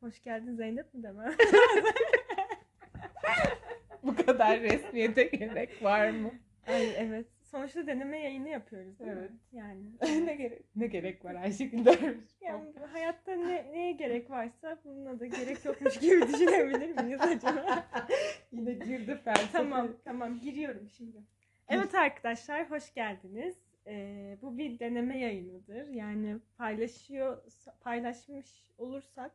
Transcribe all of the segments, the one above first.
Hoş geldin Zeynep mi deme? Bu kadar resmiyete gerek var mı? Ay evet. Sonuçta deneme yayını yapıyoruz değil Evet. mi? Yani. ne gerek ne gerek var Ayşegül dermiş. Yani hayatta ne, neye gerek varsa bununla da gerek yokmuş gibi düşünebilir miyiz acaba? Yine girdi felsefe. tamam tamam giriyorum şimdi. Evet arkadaşlar hoş geldiniz. Ee, bu bir deneme yayınıdır. Yani paylaşıyor paylaşmış olursak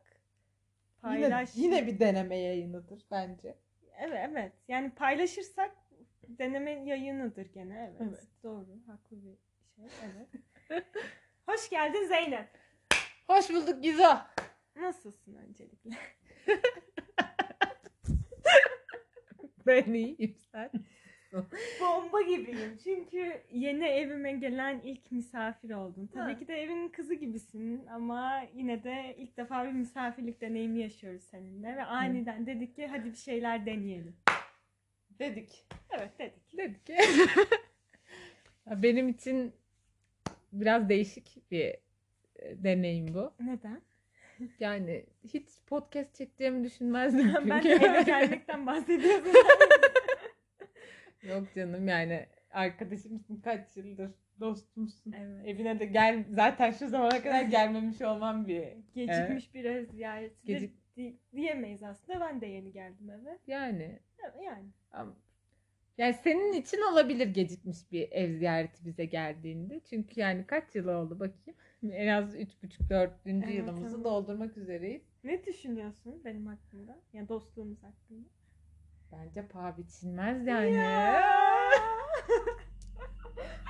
paylaş Yine, yine bir deneme yayınıdır bence. Evet evet. Yani paylaşırsak deneme yayınıdır gene. Evet. Evet. Doğru. Haklı bir şey. Evet. Hoş geldin Zeynep. Hoş bulduk Gizo. Nasılsın öncelikle? Ben iyiyim sen. Bomba gibiyim. Çünkü yeni evime gelen ilk misafir oldun. Tabii Ha. ki de evin kızı gibisin ama yine de ilk defa bir misafirlik deneyimi yaşıyoruz seninle ve aniden dedik ki hadi bir şeyler deneyelim. Dedik. Evet dedik. Dedik. Benim için biraz değişik bir e, deneyim bu. Neden? Yani hiç podcast çekeceğimi düşünmezdim çünkü. ben de eve gelmekten bahsediyordum. Yok canım yani arkadaşımsın kaç yıldır dostumsun. evet. Evine de gel zaten şu zamana kadar gelmemiş olmam bir Gecikmiş biraz ziyaretidir Gecik- di- diyemeyiz aslında. Ben de yeni geldim eve. yani Evet, Yani. am- yani senin için olabilir gecikmiş bir ev ziyareti bize geldiğinde. Çünkü yani kaç yıl oldu bakayım. En az 3,5-4. Evet, yılımızı evet. doldurmak üzereyiz. Ne düşünüyorsun benim hakkımda? Yani dostluğumuz hakkında. Bence paha biçilmez yani. Ya!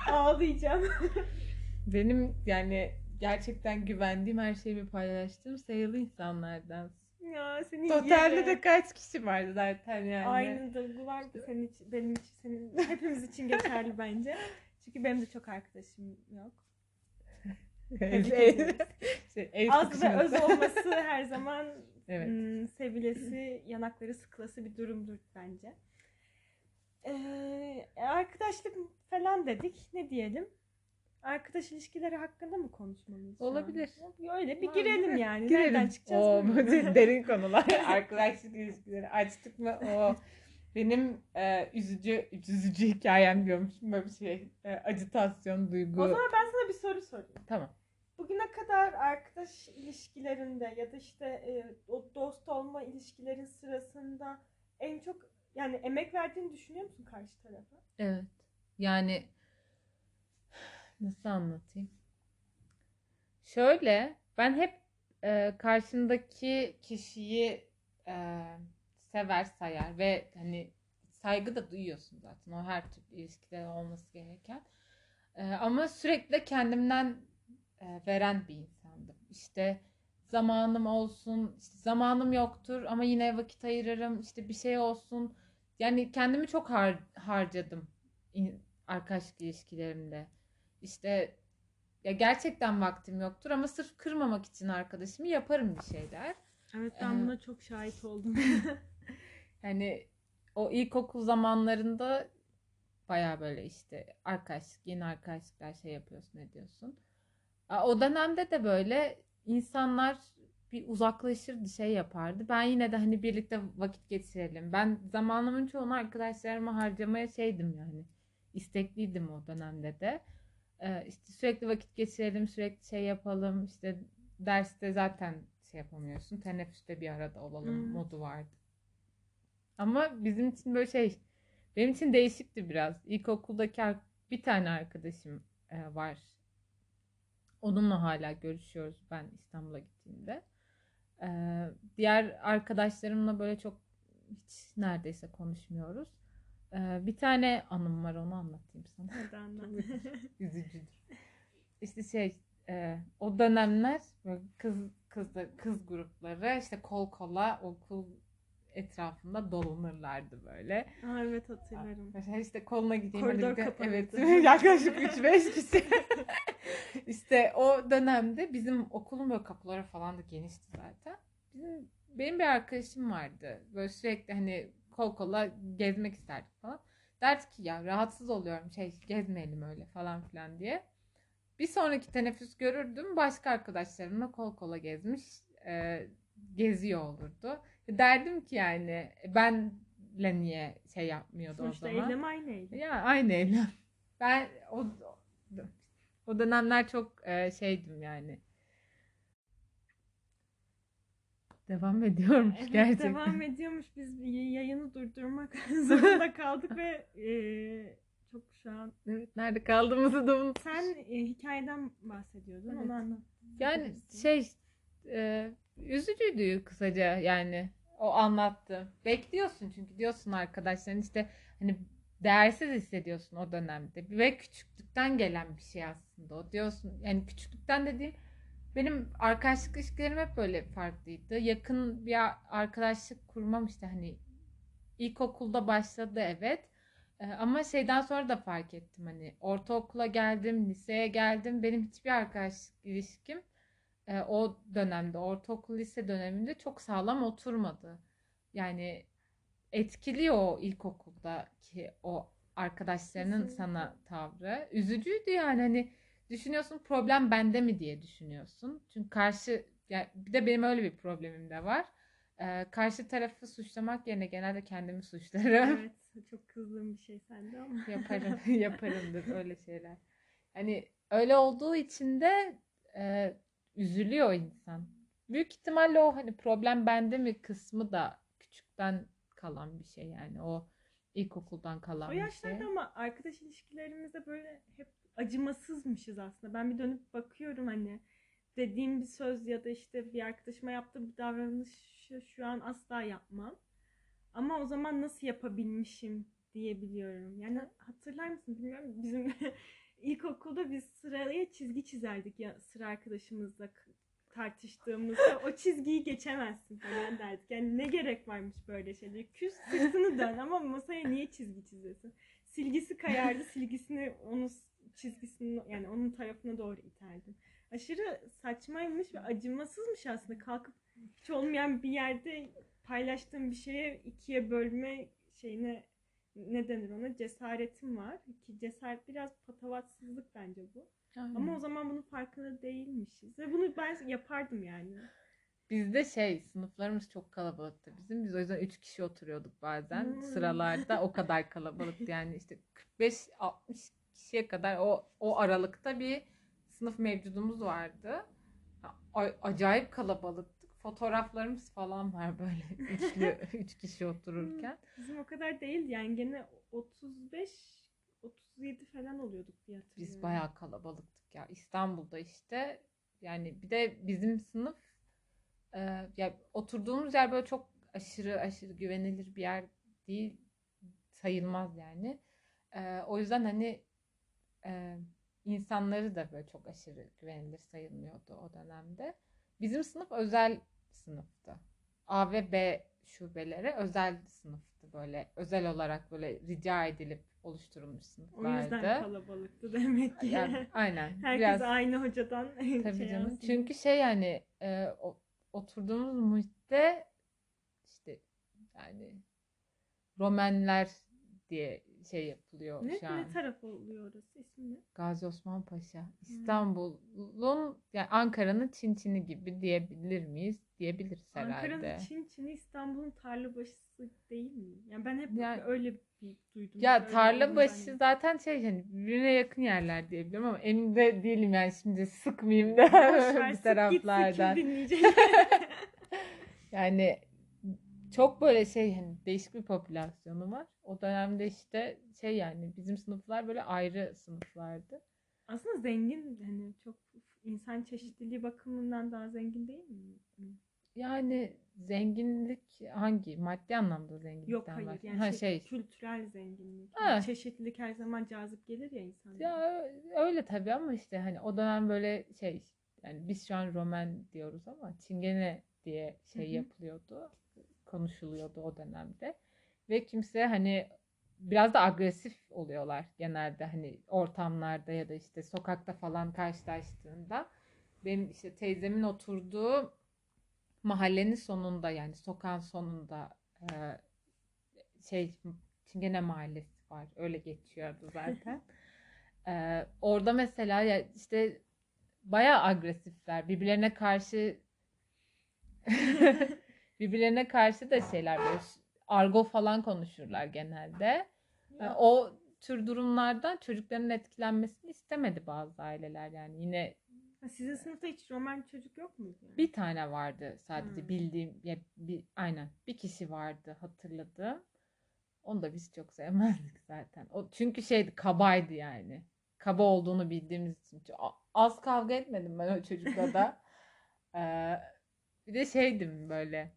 Ağlayacağım. Benim yani gerçekten güvendiğim her şeyi paylaştığım sayılı insanlardan. ya seni Totalde yerim. de kaç kişi vardı zaten yani. Aynı duygular senin için, benim için, senin hepimiz için geçerli bence. Çünkü benim de çok arkadaşım yok. Şey, ev Az ve öz olması her zaman Evet. hmm, sevilesi, yanakları sıkılası bir durumdur bence. Ee, arkadaşlık falan dedik. Ne diyelim? Arkadaş ilişkileri hakkında mı konuşmalıyız? Olabilir. Öyle bir girelim yani. Girelim. Nereden çıkacağız? Oo, bu derin konular. Arkadaşlık ilişkileri açtık mı? O benim e, üzücü üzücü hikayem diyormuşum böyle bir şey. E, acitasyon, duygu. O zaman ben sana bir soru sorayım. Tamam. Bugüne kadar arkadaş ilişkilerinde ya da işte e, o dost olma ilişkilerin sırasında en çok yani emek verdiğini düşünüyor musun karşı tarafa? Evet. Yani nasıl anlatayım? Şöyle ben hep e, karşımdaki kişiyi e, sever sayar ve hani saygı da duyuyorsun zaten o her tür ilişkide olması gereken. E, ama sürekli kendimden e, veren bir insandım. İşte zamanım olsun, işte zamanım yoktur ama yine vakit ayırırım. İşte bir şey olsun. Yani kendimi çok har- harcadım arkadaşlık ilişkilerimde. İşte ya gerçekten vaktim yoktur ama sırf kırmamak için arkadaşımı yaparım bir şeyler. Evet ben buna çok şahit oldum. Yani o ilkokul zamanlarında baya böyle işte arkadaşlık, yeni arkadaşlıklar şey yapıyorsun, ne diyorsun. O dönemde de böyle insanlar bir uzaklaşırdı, şey yapardı. Ben yine de hani birlikte vakit geçirelim. Ben zamanımın çoğunu arkadaşlarıma harcamaya şeydim yani. İstekliydim o dönemde de. Ee, işte sürekli vakit geçirelim, sürekli şey yapalım. İşte derste zaten şey yapamıyorsun. Teneffüste bir arada olalım Hmm. modu vardı. Ama bizim için böyle şey, benim için değişikti biraz. İlkokuldaki bir tane arkadaşım e, var. Onunla hala görüşüyoruz ben İstanbul'a gittiğimde. Ee, diğer arkadaşlarımla böyle çok hiç neredeyse konuşmuyoruz. Ee, bir tane anım var onu anlatayım sana. Hadi anlat. Üzücüdür. İşte şey e, o dönemler kız kız kız grupları işte kol kola okul etrafında dolanırlardı böyle. Aa, evet hatırlarım. Mesela işte koluna gideyim. Koridor kapanırdı. Evet. Yaklaşık 3-5 kişi. işte o dönemde bizim okulun böyle kapıları falan da genişti zaten. Bizim, benim bir arkadaşım vardı. Böyle sürekli hani kol kola gezmek isterdik falan. Derdi ki ya rahatsız oluyorum şey gezmeyelim öyle falan filan diye. Bir sonraki teneffüs görürdüm başka arkadaşlarımla kol kola gezmiş e, geziyor olurdu. Derdim ki yani benle niye şey yapmıyordu Sonuçta o zaman. eylem aynı eylem. Ya aynı eylem. Ben o o dönemler çok e, şeydim yani. Devam ediyormuş Evet, gerçekten. devam ediyormuş. Biz yayını durdurmak zorunda kaldık ve e, çok şu an Evet, nerede kaldığımızı da unuttum. sen e, hikayeden bahsediyordun. Evet. Onu anlat. Yani şey e, üzücüydü kısaca yani o anlattı. Bekliyorsun çünkü diyorsun arkadaşların işte hani değersiz hissediyorsun o dönemde ve küçüklükten gelen bir şey aslında o diyorsun yani küçüklükten dediğim benim arkadaşlık ilişkilerim hep böyle farklıydı. Yakın bir arkadaşlık kurmam işte hani ilkokulda başladı evet. Ee, ama şeyden sonra da fark ettim hani ortaokula geldim, liseye geldim. Benim hiçbir arkadaşlık ilişkim e, o dönemde, ortaokul lise döneminde çok sağlam oturmadı. Yani etkiliyor o ilkokuldaki o arkadaşlarının Kesinlikle. sana tavrı. Üzücüydü yani hani düşünüyorsun problem bende mi diye düşünüyorsun. Çünkü karşı yani bir de benim öyle bir problemim de var. Ee, karşı tarafı suçlamak yerine genelde kendimi suçlarım. Evet. Çok kızdığım bir şey sende ama. Yaparım, yaparımdır öyle şeyler. Hani öyle olduğu için de e, üzülüyor insan. Büyük ihtimalle o hani problem bende mi kısmı da küçükten kalan bir şey yani o ilkokuldan kalan O bir şey. yaşlarda ama arkadaş ilişkilerimizde böyle hep acımasızmışız aslında. Ben bir dönüp bakıyorum hani dediğim bir söz ya da işte bir arkadaşıma yaptığı bir davranışı şu an asla yapmam. Ama o zaman nasıl yapabilmişim diyebiliyorum. Yani hatırlar mısın bilmiyorum. Bizim ilkokulda biz sıraya çizgi çizerdik ya sıra arkadaşımızla tartıştığımızda o çizgiyi geçemezsin falan derdik. Yani ne gerek varmış böyle şeylere. Küs sırtını dön ama masaya niye çizgi çiziyorsun? Silgisi kayardı silgisini onun çizgisinin yani onun tarafına doğru iterdim. Aşırı saçmaymış ve acımasızmış aslında kalkıp hiç olmayan bir yerde paylaştığım bir şeye ikiye bölme şeyine ne denir ona cesaretim var. Ki cesaret biraz patavatsızlık bence bu. Aynen. Ama o zaman bunun farkında değilmişiz. Ve bunu ben yapardım yani. Bizde şey sınıflarımız çok kalabalıktı bizim. Biz o yüzden 3 kişi oturuyorduk bazen Hmm. sıralarda. O kadar kalabalıktı yani işte 45-60 kişiye kadar o o aralıkta bir sınıf mevcudumuz vardı. A- acayip kalabalıktık. Fotoğraflarımız falan var böyle üçlü üç kişi otururken. Bizim o kadar değildi yani gene 35 37 falan oluyorduk diye hatırlıyorum. Biz bayağı kalabalıktık ya. İstanbul'da işte yani bir de bizim sınıf e, ya oturduğumuz yer böyle çok aşırı aşırı güvenilir bir yer değil sayılmaz yani. E, o yüzden hani e, insanları da böyle çok aşırı güvenilir sayılmıyordu o dönemde. Bizim sınıf özel sınıftı. A ve B şubeleri özel sınıftı böyle özel olarak böyle rica edilip oluşturulmuş O sınıflardı. yüzden kalabalıktı demek ki. Yani, aynen. Herkes Biraz aynı hocadan tabii şey canım. alsın. Çünkü şey yani e, o, oturduğumuz muhitte işte yani Romenler diye şey yapılıyor ne, şu an. ne taraf oluyor orası ismi ne? Gazi Osman Paşa. İstanbul'un yani Ankara'nın Çin Çin'i gibi diyebilir miyiz? Diyebiliriz herhalde. Ankara'nın Çin Çin'i İstanbul'un Tarlabaşısı değil mi? Yani ben hep Yani- öyle bir duydum. Ya Tarlabaşı olduğunu zaten şey hani birbirine yakın yerler diyebilirim ama emin de değilim yani şimdi sıkmayayım da Boş ver, bir sık taraflardan. Gitsin, kim dinleyecek? Yani çok böyle şey hani değişik bir popülasyonu var. O dönemde işte şey yani bizim sınıflar böyle ayrı sınıflardı. Aslında zengin hani çok insan çeşitliliği bakımından daha zengin değil mi? Yani zenginlik hangi? Maddi anlamda zenginlikten Yok hayır yani ha, şey, şey. kültürel zenginlik. Ha. Yani çeşitlilik her zaman cazip gelir ya insanlara. Ya öyle tabii ama işte hani o dönem böyle şey yani biz şu an Roman diyoruz ama Çingene diye şey Hı hı. yapılıyordu. Konuşuluyordu o dönemde. Ve kimse hani biraz da agresif oluyorlar genelde hani ortamlarda ya da işte sokakta falan karşılaştığında. Benim işte teyzemin oturduğu mahallenin sonunda yani sokağın sonunda e, şey Çingene Mahallesi var. Öyle geçiyordu zaten. Ee, orada mesela ya işte bayağı agresifler. Birbirlerine karşı birbirlerine karşı da şeyler böyle argo falan konuşurlar genelde. Ee, o tür durumlardan çocukların etkilenmesini istemedi bazı aileler yani yine sizin sınıfta hiç roman çocuk yok muydu? Yani? bir tane vardı sadece Hmm. bildiğim ya bir aynen bir kişi vardı hatırladım. Onu da biz çok sevmezdik zaten. O çünkü şeydi kabaydı yani. Kaba olduğunu bildiğimiz için. Az kavga etmedim ben o çocukla da. Ee, bir de şeydim böyle.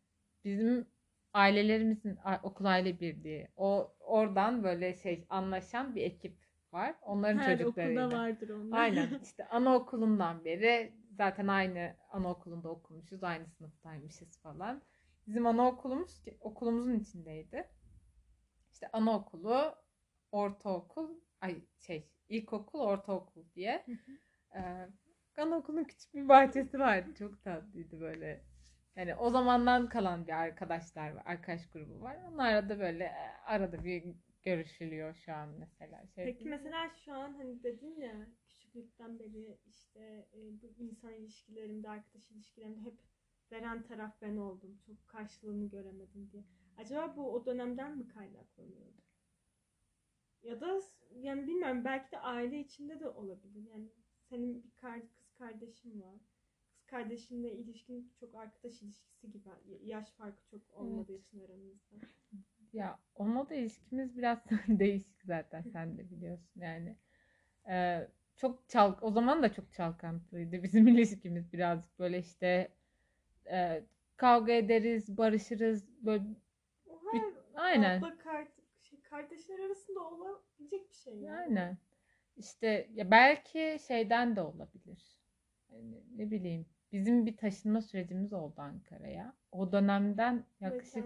Bizim ailelerimizin okul aile birliği. O oradan böyle şey anlaşan bir ekip var. Onların Her çocuklarıyla. okulda vardır onlar. Aynen işte anaokulundan beri zaten aynı anaokulunda okumuşuz. Aynı sınıftaymışız falan. Bizim anaokulumuz okulumuzun içindeydi. İşte anaokulu, ortaokul, ay şey ilkokul, ortaokul diye. Ee, anaokulun küçük bir bahçesi vardı. Çok tatlıydı böyle. Yani o zamandan kalan bir arkadaşlar var, arkadaş grubu var. Onlarla da böyle e, arada bir görüşülüyor şu an mesela. Şey, Peki mesela şu an hani dedin ya küçüklükten beri işte e, bu insan ilişkilerimde, arkadaş ilişkilerimde hep veren taraf ben oldum. Çok karşılığını göremedim diye. Acaba bu o dönemden mi kaynaklanıyordu? Ya da yani bilmiyorum belki de aile içinde de olabilir. Yani senin bir kız kardeşin var. Kardeşinle ilişkin çok arkadaş ilişkisi gibi. Yaş farkı çok olmadığı için aranızda. Ya onunla da ilişkimiz biraz değişik zaten sen de biliyorsun yani. Ee, çok çal o zaman da çok çalkantılıydı bizim ilişkimiz birazcık böyle işte e, kavga ederiz, barışırız böyle O her aynen. abla kar- şey, kardeşler arasında olabilecek bir şey yani. Aynen. İşte ya belki şeyden de olabilir. Yani ne bileyim. Bizim bir taşınma sürecimiz oldu Ankara'ya. O dönemden yaklaşık.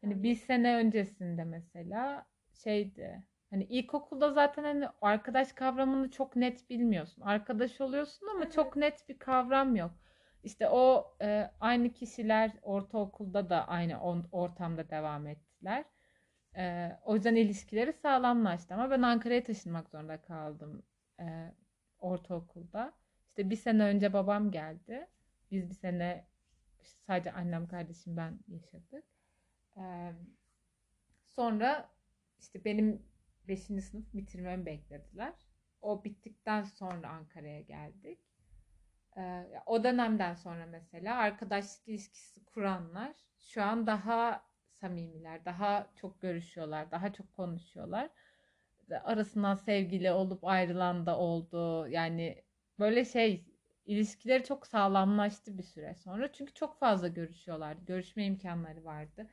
Hani bir sene öncesinde mesela şeydi. Hani ilkokulda zaten hani arkadaş kavramını çok net bilmiyorsun. Arkadaş oluyorsun ama Evet. çok net bir kavram yok. İşte o e, aynı kişiler ortaokulda da aynı on- ortamda devam ettiler. E, o yüzden ilişkileri sağlamlaştı ama ben Ankara'ya taşınmak zorunda kaldım e, ortaokulda. İşte bir sene önce babam geldi. Biz bir sene sadece annem, kardeşim, ben yaşadık. Ee, sonra işte benim 5. sınıf bitirmemi beklediler. O bittikten sonra Ankara'ya geldik. Ee, o dönemden sonra mesela arkadaşlık ilişkisi kuranlar şu an daha samimiler, daha çok görüşüyorlar, daha çok konuşuyorlar. Arasından sevgili olup ayrılan da oldu. Yani böyle şey ilişkileri çok sağlamlaştı bir süre sonra. Çünkü çok fazla görüşüyorlardı. Görüşme imkanları vardı.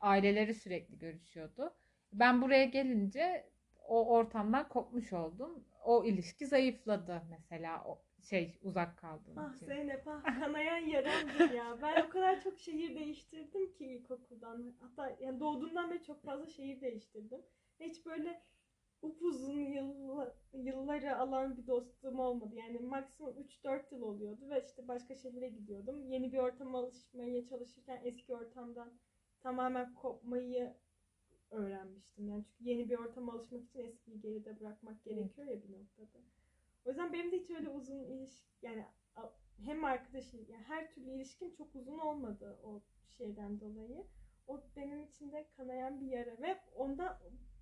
Aileleri sürekli görüşüyordu. Ben buraya gelince o ortamdan kopmuş oldum. O ilişki zayıfladı mesela o şey uzak kaldığım Ah için. Zeynep ah kanayan yaramdır ya. Ben o kadar çok şehir değiştirdim ki ilkokuldan. Hatta yani doğduğumdan beri çok fazla şehir değiştirdim. Hiç böyle upuzun yılla- yılları alan bir dostluğum olmadı. Yani maksimum 3-4 yıl oluyordu ve işte başka şehire gidiyordum. Yeni bir ortama alışmaya çalışırken eski ortamdan tamamen kopmayı öğrenmiştim. Yani çünkü yeni bir ortama alışmak için eskiyi geride bırakmak gerekiyor ya bir noktada. O yüzden benim de hiç öyle uzun ilişki yani hem arkadaşım yani her türlü ilişkim çok uzun olmadı o şeyden dolayı. O benim içinde kanayan bir yara ve onda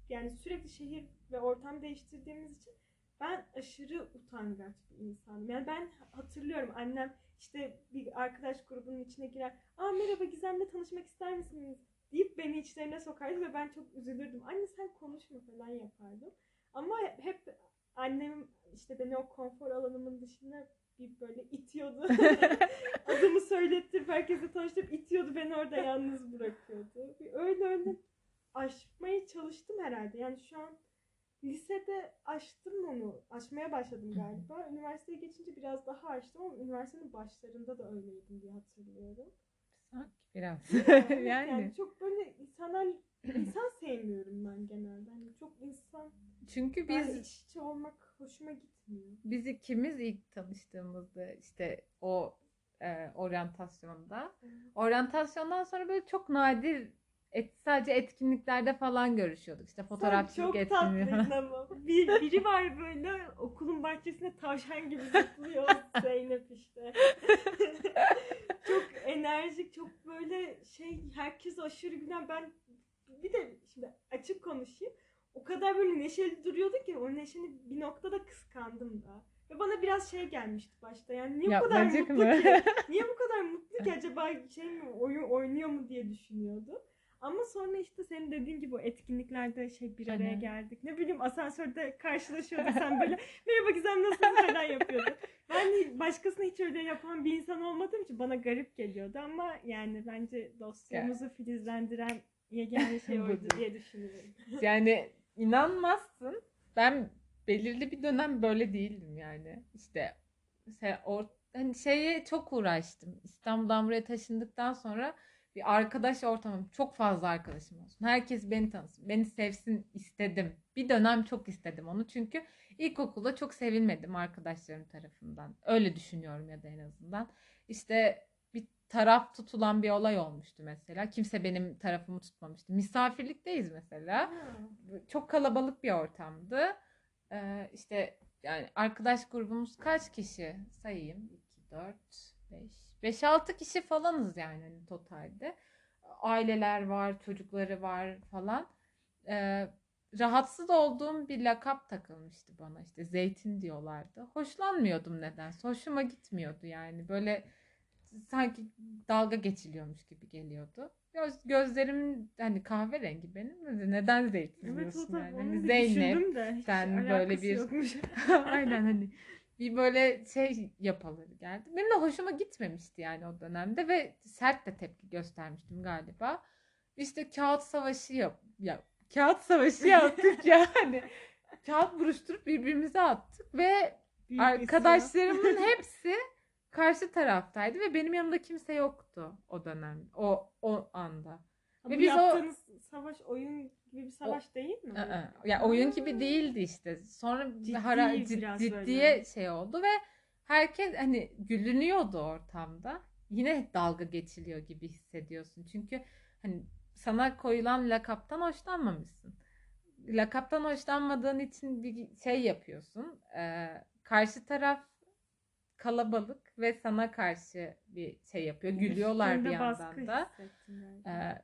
yani sürekli şehir ve ortam değiştirdiğimiz için ben aşırı utangaç bir insanım. Yani ben hatırlıyorum annem işte bir arkadaş grubunun içine girer. Aa merhaba Gizem'le tanışmak ister misiniz? deyip beni içlerine sokardı ve ben çok üzülürdüm. Anne sen konuşma falan yapardım. Ama hep annem işte beni o konfor alanımın dışına bir böyle itiyordu. Adımı söylettirip herkese tanıştırıp itiyordu beni orada yalnız bırakıyordu. Öyle öyle aşmaya çalıştım herhalde. Yani şu an lisede aştım onu. Aşmaya başladım galiba. Üniversiteye geçince biraz daha aştım ama üniversitenin başlarında da öyleydim diye hatırlıyorum. Sanki biraz. Evet, yani. çok böyle insanlar insan sevmiyorum ben genelde. Hani çok insan Çünkü biz biz iç içe olmak hoşuma gitmiyor. biz ikimiz ilk tanıştığımızda işte o e, oryantasyonda. Oryantasyondan sonra böyle çok nadir et, sadece etkinliklerde falan görüşüyorduk. İşte fotoğrafçılık Sen çok tatlıydın ama. Bir, biri var böyle okulun bahçesinde tavşan gibi zıplıyor Zeynep işte. çok enerjik, çok böyle şey herkes aşırı gülen. Ben bir de şimdi açık konuşayım. O kadar böyle neşeli duruyordu ki o neşeni bir noktada kıskandım da. Ve bana biraz şey gelmişti başta. Yani niye bu kadar Yapmacık mutlu mı? ki? Niye bu kadar mutlu ki acaba şey mi oyun oynuyor mu diye düşünüyordum. Ama sonra işte senin dediğin gibi o etkinliklerde şey bir araya Aynen. geldik. Ne bileyim asansörde karşılaşıyorduk sen böyle merhaba Gizem nasılsın falan yapıyordun. Ben başkasına hiç öyle yapan bir insan olmadığım için bana garip geliyordu ama yani bence dostluğumuzu filizlendiren yegane şey oydu diye düşünüyorum. Yani inanmazsın. Ben belirli bir dönem böyle değildim yani. İşte or, hani şeye çok uğraştım. İstanbul'dan buraya taşındıktan sonra bir arkadaş ortamım çok fazla arkadaşım olsun. Herkes beni tanısın, beni sevsin istedim. Bir dönem çok istedim onu çünkü ilkokulda çok sevilmedim arkadaşlarım tarafından. Öyle düşünüyorum ya da en azından. İşte bir taraf tutulan bir olay olmuştu mesela. Kimse benim tarafımı tutmamıştı. Misafirlikteyiz mesela çok kalabalık bir ortamdı. Ee, işte yani arkadaş grubumuz kaç kişi sayayım? 2, 4, 5, 5-6 kişi falanız yani hani totalde. Aileler var, çocukları var falan. Ee, rahatsız olduğum bir lakap takılmıştı bana işte zeytin diyorlardı. Hoşlanmıyordum nedense. Hoşuma gitmiyordu yani. Böyle sanki dalga geçiliyormuş gibi geliyordu. Göz, gözlerim hani kahverengi benim. Neden zeytin Evet diyorsun yani? Hani Zeynep düşündüm de sen böyle bir- yokmuş. Aynen hani bir böyle şey yapaları geldi. Benim de hoşuma gitmemişti yani o dönemde ve sert de tepki göstermiştim galiba. İşte kağıt savaşı yap, ya kağıt savaşı yaptık yani. Kağıt buruşturup birbirimize attık ve Büyük arkadaşlarımın hepsi karşı taraftaydı ve benim yanımda kimse yoktu o dönem. O o anda. Ama Ve biz o- yaptığınız savaş oyun gibi bir savaş değil mi? Aa, Ya oyun gibi değildi işte. Sonra Ciddi hara, cid- ciddiye böyle. şey oldu ve herkes hani gülünüyordu ortamda. Yine dalga geçiliyor gibi hissediyorsun. Çünkü hani sana koyulan lakaptan hoşlanmamışsın. Lakaptan hoşlanmadığın için bir şey yapıyorsun. Ee, karşı taraf kalabalık ve sana karşı bir şey yapıyor. Gülüyorlar bir yandan da. Ee,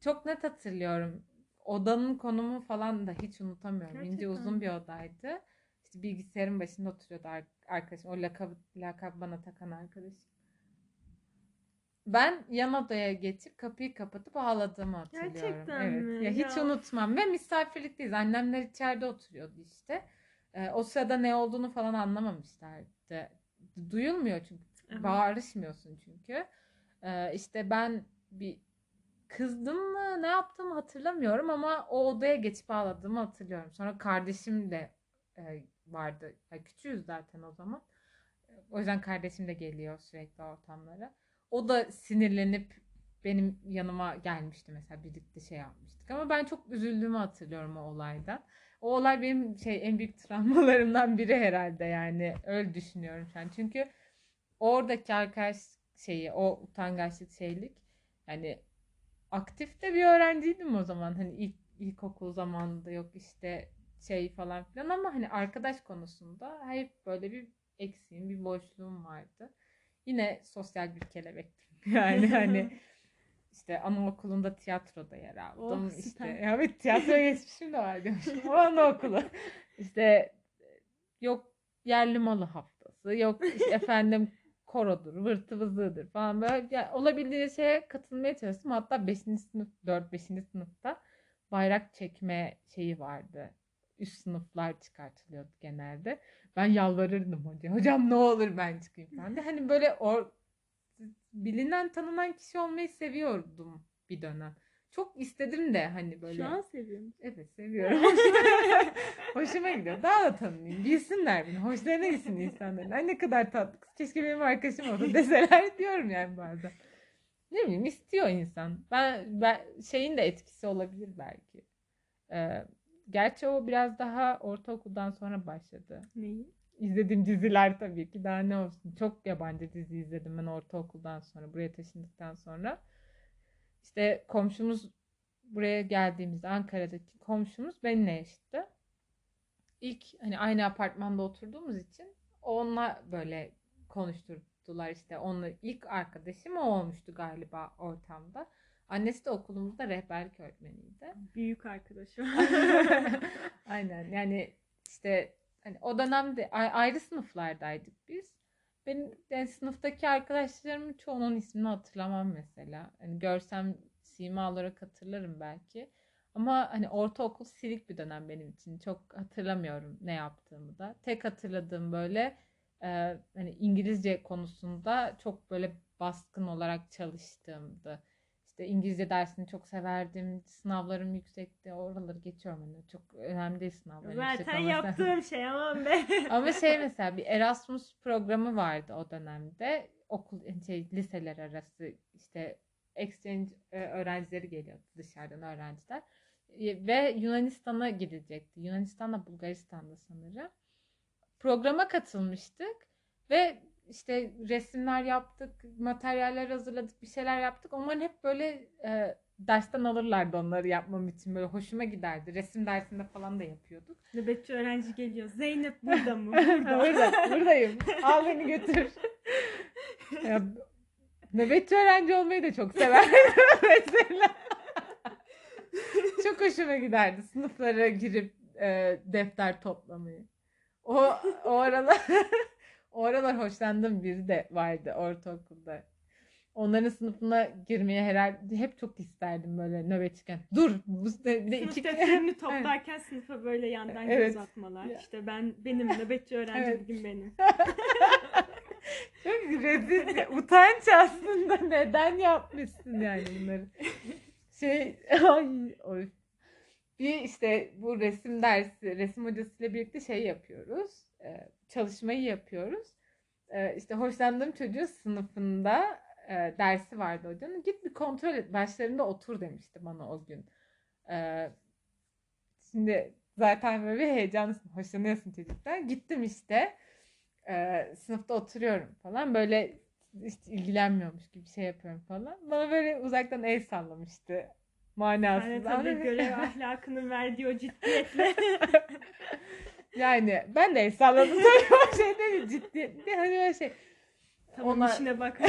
çok net hatırlıyorum. Odanın konumu falan da hiç unutamıyorum. İnce Gerçekten uzun mi? bir odaydı. İşte bilgisayarın başında oturuyordu ar- arkadaşım. O lakabı, lakabı bana takan arkadaşım. Ben yan odaya geçip kapıyı kapatıp ağladığımı hatırlıyorum. Gerçekten evet. mi? Ya hiç Ya. unutmam. Ve misafirlikteyiz. Annemler içeride oturuyordu işte. Ee, o sırada ne olduğunu falan anlamamışlardı. Duyulmuyor çünkü. Evet. Bağırışmıyorsun çünkü. Ee, işte ben bir kızdım mı ne yaptığımı hatırlamıyorum ama o odaya geçip ağladığımı hatırlıyorum. Sonra kardeşim de e, vardı. Ya küçüğüz zaten o zaman. O yüzden kardeşim de geliyor sürekli ortamlara. O da sinirlenip benim yanıma gelmişti mesela birlikte şey yapmıştık. Ama ben çok üzüldüğümü hatırlıyorum o olaydan. O olay benim şey en büyük travmalarımdan biri herhalde yani öyle düşünüyorum şu an. Çünkü oradaki arkadaş şeyi o utangaçlık şeylik yani aktif de bir öğrenciydim o zaman hani ilk ilkokul zamanında yok işte şey falan filan ama hani arkadaş konusunda hep böyle bir eksiğim bir boşluğum vardı. Yine sosyal bir kelebektim yani hani işte anaokulunda tiyatroda yer aldım. Oh, işte evet tiyatroya geçmişim de var demişim. O anaokulu. İşte yok yerli malı haftası. Yok işte efendim korodur, vırtı vızıdır falan böyle ya, olabildiğince şeye katılmaya çalıştım. Hatta 5. sınıf, 4-5. sınıfta bayrak çekme şeyi vardı. Üst sınıflar çıkartılıyordu genelde. Ben yalvarırdım hocam. Hocam ne olur ben çıkayım falan. diye. Hani böyle or, bilinen tanınan kişi olmayı seviyordum bir dönem. Çok istedim de hani böyle. Şu an seviyorum. Evet seviyorum. Hoşuma gidiyor. Daha da tanınayım. Bilsinler beni. Hoşlarına gitsin insanların. Ay ne kadar tatlı kız. Keşke benim arkadaşım olsa deseler diyorum yani bazen. Ne bileyim istiyor insan. Ben, ben şeyin de etkisi olabilir belki. Ee, gerçi o biraz daha ortaokuldan sonra başladı. Neyi? İzlediğim diziler tabii ki daha ne olsun. Çok yabancı dizi izledim ben ortaokuldan sonra. Buraya taşındıktan sonra. İşte komşumuz buraya geldiğimizde Ankara'daki komşumuz benimle yaşıttı. İlk hani aynı apartmanda oturduğumuz için onunla böyle konuşturdular işte. Onunla ilk arkadaşım o olmuştu galiba ortamda. Annesi de okulumuzda rehberlik öğretmeniydi. Büyük arkadaşım. Aynen yani işte hani o dönemde ayrı sınıflardaydık biz. Benim yani sınıftaki arkadaşlarımın çoğunun ismini hatırlamam mesela. Hani görsem sima olarak hatırlarım belki. Ama hani ortaokul silik bir dönem benim için. Çok hatırlamıyorum ne yaptığımı da. Tek hatırladığım böyle e, hani İngilizce konusunda çok böyle baskın olarak çalıştığımdı. İşte İngilizce dersini çok severdim. Sınavlarım yüksekti. Oraları geçiyorum. Hani çok önemli değil sınavlarım Zaten yaptığım şey aman be. Ama şey mesela bir Erasmus programı vardı o dönemde. Okul şey liseler arası işte exchange e, öğrencileri geliyordu dışarıdan öğrenciler. E, Ve Yunanistan'a gidecekti. Yunanistan'la Bulgaristan'da sanırım. Programa katılmıştık ve işte resimler yaptık, materyaller hazırladık, bir şeyler yaptık. Onların hep böyle e, dersten alırlardı onları yapmam için. Böyle hoşuma giderdi. Resim dersinde falan da yapıyorduk. Nöbetçi öğrenci geliyor. Zeynep burada mı? Burada, buradayım. Al beni götür. Ya, nöbetçi öğrenci olmayı da çok severdim mesela. çok hoşuma giderdi sınıflara girip e, defter toplamayı. O, o aralar o aralar hoşlandığım biri de vardı ortaokulda. Onların sınıfına girmeye herhalde hep çok isterdim böyle nöbetçiken. Dur bu bir de iki defterini toplarken sınıfa böyle yandan Evet. göz atmalar. Ya. İşte ben benim nöbetçi öğrenci Evet. bugün benim. Çok rezil utanç aslında. Neden yapmışsın yani bunları? Şey, ay, oy. Bir işte bu resim dersi, resim hocasıyla birlikte şey yapıyoruz. e, çalışmayı yapıyoruz. E, işte hoşlandığım çocuğun sınıfında e, dersi vardı hocanın. Git bir kontrol et. Başlarında otur demişti bana o gün. E, şimdi zaten böyle bir heyecanlısın. Hoşlanıyorsun çocuktan. Gittim işte e, sınıfta oturuyorum falan böyle işte ilgilenmiyormuş gibi şey yapıyorum falan. Bana böyle uzaktan el sallamıştı Yani manasında. tabii görev ahlakının verdiği o ciddiyetle. yani ben de tabii o şey değil ciddi. Bir hani böyle şey tamam Onlar- işine bak.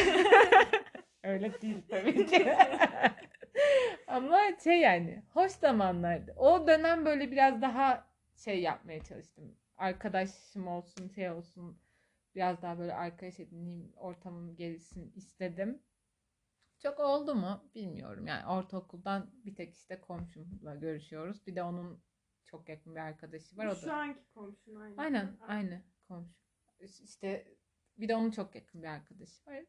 öyle değil tabii ki. Ama şey yani hoş zamanlardı. O dönem böyle biraz daha şey yapmaya çalıştım. Arkadaşım olsun şey olsun biraz daha böyle arkadaş edineyim ortamım gelişsin istedim. Çok oldu mu bilmiyorum. Yani ortaokuldan bir tek işte komşumla görüşüyoruz. Bir de onun çok yakın bir arkadaşı var. O Şu da... anki komşun aynı. Aynen aynı komşu. İşte bir de onun çok yakın bir arkadaşı var.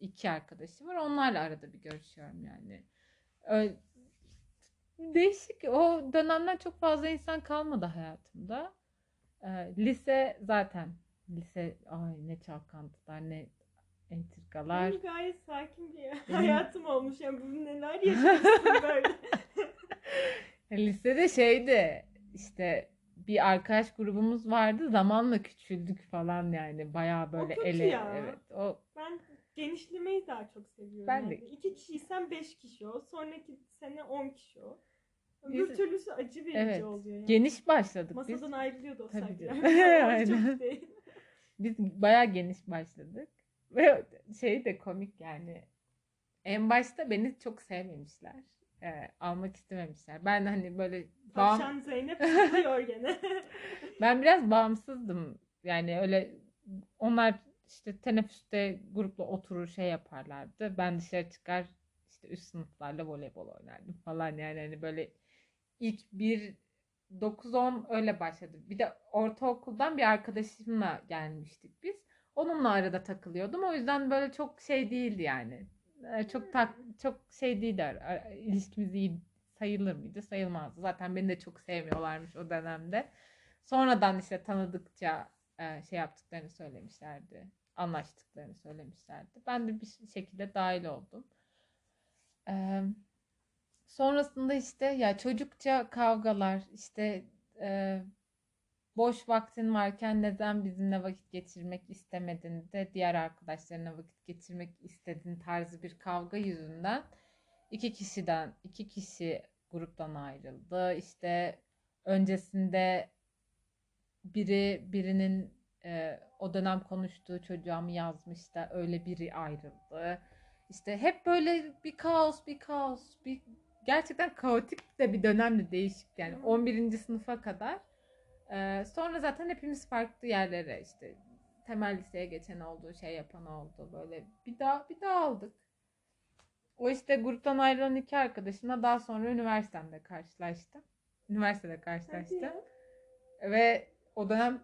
İki arkadaşı var. Onlarla arada bir görüşüyorum yani. Öyle, değişik. O dönemler çok fazla insan kalmadı hayatımda. Ee, lise zaten. Lise ay ne çalkantılar ne entrikalar. Benim gayet sakin bir hayatım olmuş. Yani bu neler yaşamışsın böyle. Lisede şeydi işte bir arkadaş grubumuz vardı. Zamanla küçüldük falan yani. Bayağı böyle kötü ele. ya. Evet. O Ben genişlemeyi daha çok seviyorum. Ben yani. de. İki kişiysen beş kişi o. Sonraki sene on kişi o. Biz- Öbür türlüsü acı verici Evet. oluyor. Yani. geniş başladık Masadan biz. ayrılıyordu o Tabii. Yani. Aynen. Biz bayağı geniş başladık. Ve şey de komik yani. En başta beni çok sevmemişler. Ee, almak istememişler. Ben hani böyle bağım, Tavşan Zeynep çıkıyor gene. ben biraz bağımsızdım. Yani öyle onlar işte teneffüste grupla oturur şey yaparlardı. Ben dışarı çıkar işte üst sınıflarla voleybol oynardım falan yani hani böyle ilk bir 9-10 öyle başladı. Bir de ortaokuldan bir arkadaşımla gelmiştik biz. Onunla arada takılıyordum. O yüzden böyle çok şey değildi yani. Ee, Çok tak çok şey değildi. Ar- İlişkimiz iyi sayılır mıydı? Sayılmazdı. Zaten beni de çok sevmiyorlarmış o dönemde. Sonradan işte tanıdıkça e, şey yaptıklarını söylemişlerdi. Anlaştıklarını söylemişlerdi. Ben de bir şekilde dahil oldum. Ee, sonrasında işte ya çocukça kavgalar işte boş vaktin varken neden bizimle vakit geçirmek istemedin de diğer arkadaşlarına vakit geçirmek istedin tarzı bir kavga yüzünden iki kişiden iki kişi gruptan ayrıldı. İşte öncesinde biri birinin e, o dönem konuştuğu çocuğa mı yazmış da öyle biri ayrıldı. İşte hep böyle bir kaos, bir kaos, bir gerçekten kaotik de bir dönemdi değişik yani Hı. 11. sınıfa kadar. Ee, sonra zaten hepimiz farklı yerlere işte temel liseye geçen oldu, şey yapan oldu böyle bir daha bir daha aldık. O işte gruptan ayrılan iki arkadaşımla daha sonra üniversitemde karşılaştım. Üniversitede karşılaştım. Ve o dönem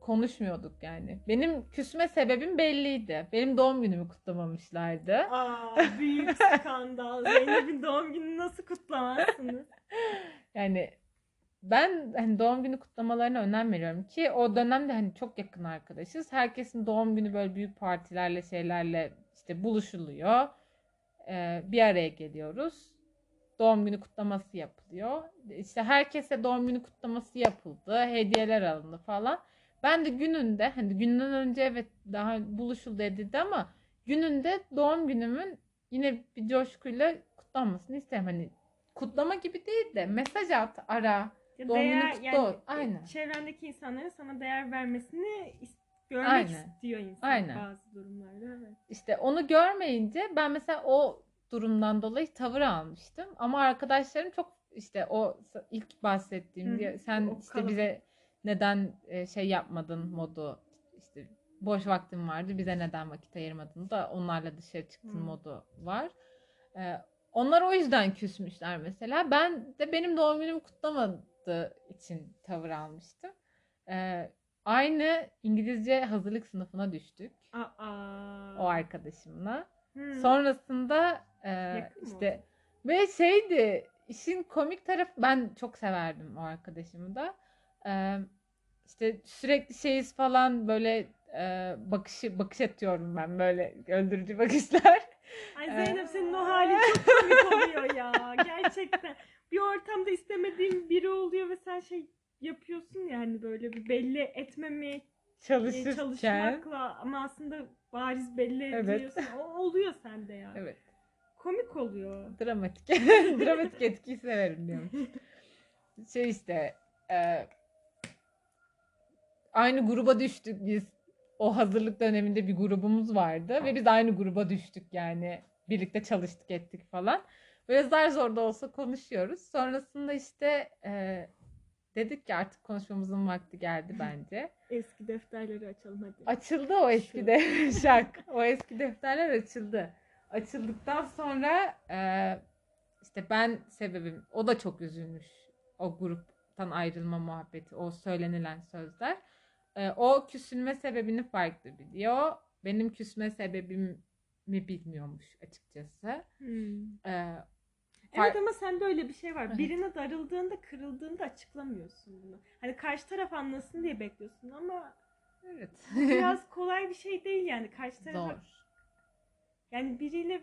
konuşmuyorduk yani. Benim küsme sebebim belliydi. Benim doğum günümü kutlamamışlardı. Aa, büyük skandal. Zeynep'in doğum gününü nasıl kutlamazsınız? Yani ben hani doğum günü kutlamalarına önem veriyorum ki o dönemde hani çok yakın arkadaşız. Herkesin doğum günü böyle büyük partilerle şeylerle işte buluşuluyor. Ee, bir araya geliyoruz. Doğum günü kutlaması yapılıyor. İşte herkese doğum günü kutlaması yapıldı. Hediyeler alındı falan. Ben de gününde hani günden önce evet daha buluşuldu edildi ama gününde doğum günümün yine bir coşkuyla kutlanmasını isterim. Hani kutlama gibi değil de mesaj at, ara. Ya Doğum günü değer- kutlu ol. Aynen. Çevrendeki insanların sana değer vermesini is- görmek Aynen. istiyor insan Aynen. bazı durumlarda. Evet. İşte onu görmeyince ben mesela o durumdan dolayı tavır almıştım. Ama arkadaşlarım çok işte o s- ilk bahsettiğim Hı, sen o işte kalıp. bize neden e, şey yapmadın modu işte boş vaktin vardı bize neden vakit ayırmadın da onlarla dışarı çıktın Hı. modu var. Ee, onlar o yüzden küsmüşler mesela. Ben de benim doğum günümü kutlamadığı için tavır almıştım. Ee, aynı İngilizce hazırlık sınıfına düştük Aa. o arkadaşımla. Hı. Sonrasında e, Yakın mı işte ve şeydi işin komik tarafı ben çok severdim o arkadaşımı da. E, işte sürekli şeyiz falan böyle e, bakışı bakış atıyorum ben böyle öldürücü bakışlar. Ay Ee, Zeynep senin o halin çok komik oluyor ya. Gerçekten. Bir ortamda istemediğin biri oluyor ve sen şey yapıyorsun yani böyle bir belli etmemeye Çalışırken. çalışmakla ama aslında bariz belli Evet. ediyorsun. O oluyor sende ya. Evet. Komik oluyor. Dramatik. Dramatik etkiyi severim diyorum. Şey işte e, aynı gruba düştük biz. O hazırlık döneminde bir grubumuz vardı ve biz aynı gruba düştük yani. Birlikte çalıştık ettik falan. Böyle zar zor da olsa konuşuyoruz. Sonrasında işte e, dedik ki artık konuşmamızın vakti geldi bence. Eski defterleri açalım hadi. Açıldı o eski Şu. de şak. O eski defterler açıldı. Açıldıktan sonra e, işte ben sebebim o da çok üzülmüş. O gruptan ayrılma muhabbeti, o söylenilen sözler. E, o küsülme sebebini farklı biliyor. Benim küsme sebebimi bilmiyormuş açıkçası. Hmm. E, Evet ama sende öyle bir şey var. Evet. Birine darıldığında, kırıldığında açıklamıyorsun bunu. Hani karşı taraf anlasın diye bekliyorsun ama evet. biraz kolay bir şey değil yani. Karşı tarafa Zor. yani biriyle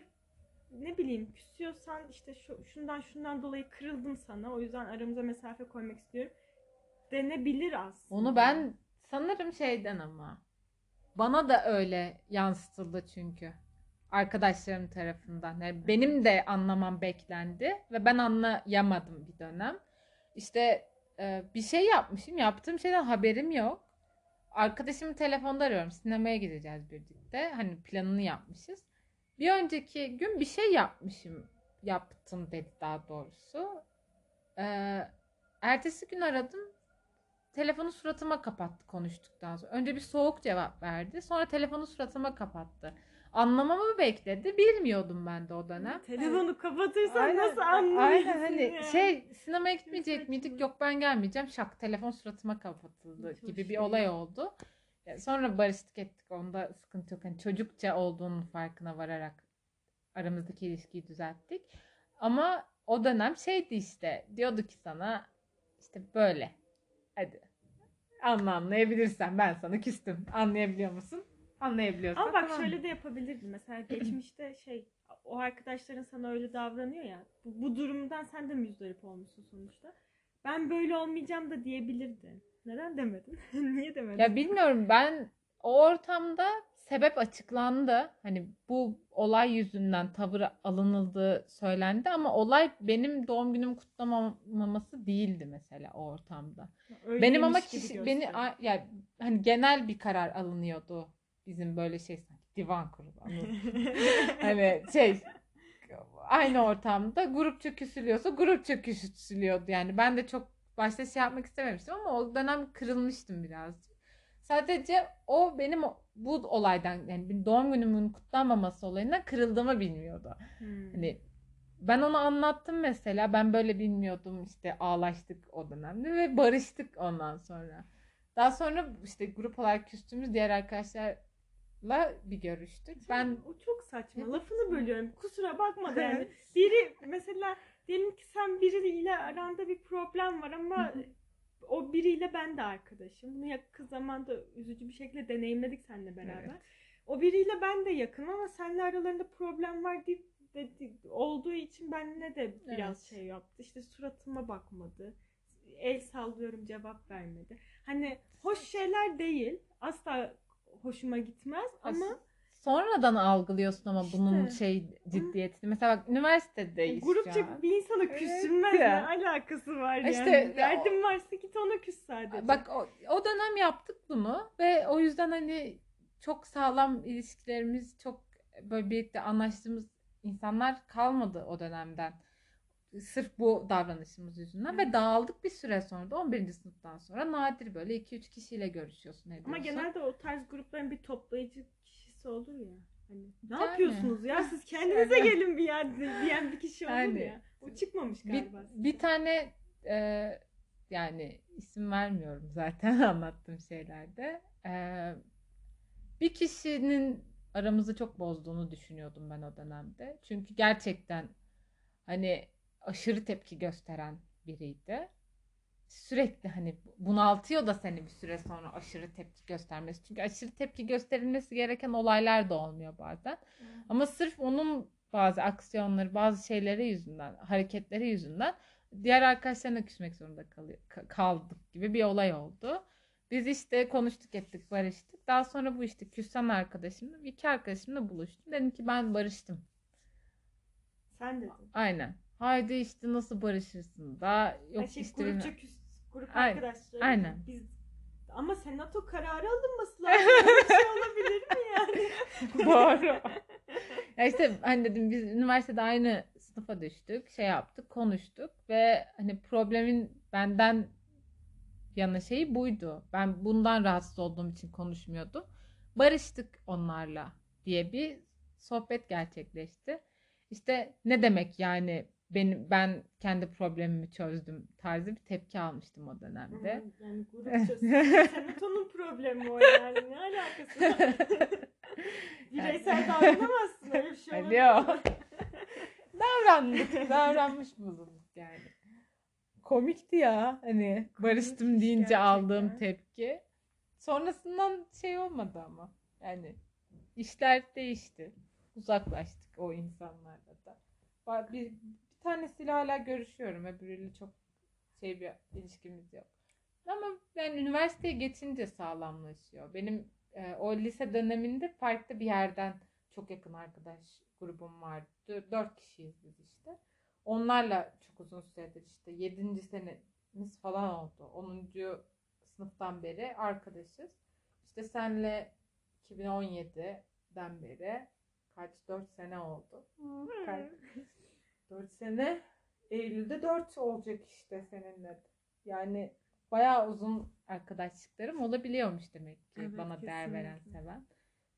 ne bileyim küsüyorsan işte şu, şundan şundan dolayı kırıldım sana. O yüzden aramıza mesafe koymak istiyorum. Denebilir aslında. Onu ben sanırım şeyden ama bana da öyle yansıtıldı çünkü arkadaşlarım tarafından. Yani benim de anlamam beklendi ve ben anlayamadım bir dönem. İşte e, bir şey yapmışım, yaptığım şeyden haberim yok. Arkadaşımı telefonda arıyorum. Sinemaya gideceğiz birlikte. Hani planını yapmışız. Bir önceki gün bir şey yapmışım. Yaptım dedi daha doğrusu. Ee, ertesi gün aradım. Telefonu suratıma kapattı konuştuktan sonra. Önce bir soğuk cevap verdi. Sonra telefonu suratıma kapattı. Anlamamı bekledi. Bilmiyordum ben de o dönem. Telefonu kapatırsan Aynen, nasıl anlıyorsun Aynen hani ya? şey sinemaya gitmeyecek Saçma. miydik? Yok ben gelmeyeceğim. Şak telefon suratıma kapatıldı Hiç gibi hoş bir olay oldu. Ya Sonra barıştık ettik. Onda sıkıntı yok. Hani çocukça olduğunun farkına vararak aramızdaki ilişkiyi düzelttik. Ama o dönem şeydi işte. Diyordu ki sana işte böyle. Hadi. Anla anlayabilirsen ben sana küstüm. Anlayabiliyor musun? Anlayabiliyorsan Ama bak tamam. şöyle de yapabilirdin. Mesela geçmişte şey o arkadaşların sana öyle davranıyor ya. Bu, bu durumdan sen de müzdarip olmuşsun sonuçta. Ben böyle olmayacağım da diyebilirdin. Neden demedin? Niye demedin? Ya bilmiyorum ben o ortamda sebep açıklandı. Hani bu olay yüzünden tavır alınıldığı söylendi ama olay benim doğum günümü kutlamaması değildi mesela o ortamda. benim ama kişi beni gösteriyor. a- yani hani genel bir karar alınıyordu. Bizim böyle şey sanki divan kurulu hani şey aynı ortamda grup çöküşülüyorsa grup çöküşülüyordu yani ben de çok başta şey yapmak istememiştim ama o dönem kırılmıştım birazcık. Sadece o benim bu olaydan yani doğum günümün kutlanmaması olayından kırıldığımı bilmiyordu. Hmm. Hani ben ona anlattım mesela ben böyle bilmiyordum işte ağlaştık o dönemde ve barıştık ondan sonra. Daha sonra işte grup olarak küstüğümüz diğer arkadaşlarla bir görüştük. Ben o çok saçma. Lafını bölüyorum. Kusura bakma da yani. Biri mesela diyelim ki sen biriyle aranda bir problem var ama o biriyle ben de arkadaşım. Bunu yakın zamanda üzücü bir şekilde deneyimledik seninle beraber. Evet. O biriyle ben de yakınım ama seninle aralarında problem var deyip dedi, olduğu için benimle de biraz Evet. şey yaptı. İşte suratıma bakmadı. El sallıyorum cevap vermedi. Hani hoş şeyler değil. Asla hoşuma gitmez ama sonradan algılıyorsun ama bunun İşte. şey ciddiyetini. Mesela bak üniversitedeyiz şu grupça an. bir insana Evet küsülmez ya. ne alakası var İşte yani. ya Derdin varsa git ona küs sadece. Bak o, o dönem yaptık bunu ve o yüzden hani çok sağlam ilişkilerimiz çok böyle birlikte anlaştığımız insanlar kalmadı o dönemden. Sırf bu davranışımız yüzünden ve dağıldık bir süre sonra da 11. sınıftan sonra nadir böyle 2-3 kişiyle görüşüyorsun ediyorsun. Ama genelde o tarz grupların bir toplayıcı kişisi olur ya. Hani ne Yani. yapıyorsunuz ya siz kendinize Yani. gelin bir yerde diyen bir kişi olur Yani. ya. O çıkmamış bir, galiba. bir tane e, yani isim vermiyorum zaten anlattığım şeylerde. E, bir kişinin aramızı çok bozduğunu düşünüyordum ben o dönemde. Çünkü gerçekten hani aşırı tepki gösteren biriydi. Sürekli hani bunaltıyor da seni bir süre sonra aşırı tepki göstermesi. Çünkü aşırı tepki gösterilmesi gereken olaylar da olmuyor bazen. Ama sırf onun bazı aksiyonları, bazı şeyleri yüzünden, hareketleri yüzünden diğer arkadaşlarına küsmek zorunda kalıyor, ka- kaldık gibi bir olay oldu. Biz işte konuştuk ettik barıştık. Daha sonra bu işte küsen arkadaşımla iki arkadaşımla buluştum. Dedim ki ben barıştım. Sen dedin. Aynen. Haydi işte nasıl barışırsın da yok Ay şey, işte grupça küs, grup Aynen, arkadaşları. aynen. Biz ama senato kararı alınması lazım. Böyle bir şey olabilir mi yani? Doğru. ya işte hani dedim biz üniversitede aynı sınıfa düştük. Şey yaptık, konuştuk ve hani problemin benden yana şeyi buydu. Ben bundan rahatsız olduğum için konuşmuyordum. Barıştık onlarla diye bir sohbet gerçekleşti. İşte ne demek yani benim ben kendi problemimi çözdüm tarzı bir tepki almıştım o dönemde. Yani grupça senatonun problemi o yani. Ne alakası var? Bireysel davranamazsın öyle bir şey Hadi olabilir. o. Davrandık, davranmış bulunduk yani. Komikti ya hani barıştım Komikmiş deyince gerçekten. aldığım tepki. Sonrasından şey olmadı ama yani işler değişti. Uzaklaştık o insanlarla da. Bir tanesiyle hala görüşüyorum. Öbürüyle çok şey bir ilişkimiz yok. Ama yani üniversiteye geçince sağlamlaşıyor. Benim e, o lise döneminde farklı bir yerden çok yakın arkadaş grubum vardı. Dö- Dört kişiyiz biz işte. Onlarla çok uzun süredir işte yedinci senemiz falan oldu. Onuncu sınıftan beri arkadaşız. İşte senle 2017'den beri kaç dört sene oldu. Kaç? Dört sene Eylül'de dört olacak işte seninle. Yani bayağı uzun arkadaşlıklarım olabiliyormuş demek ki Evet, bana değer veren, kesinlikle. seven.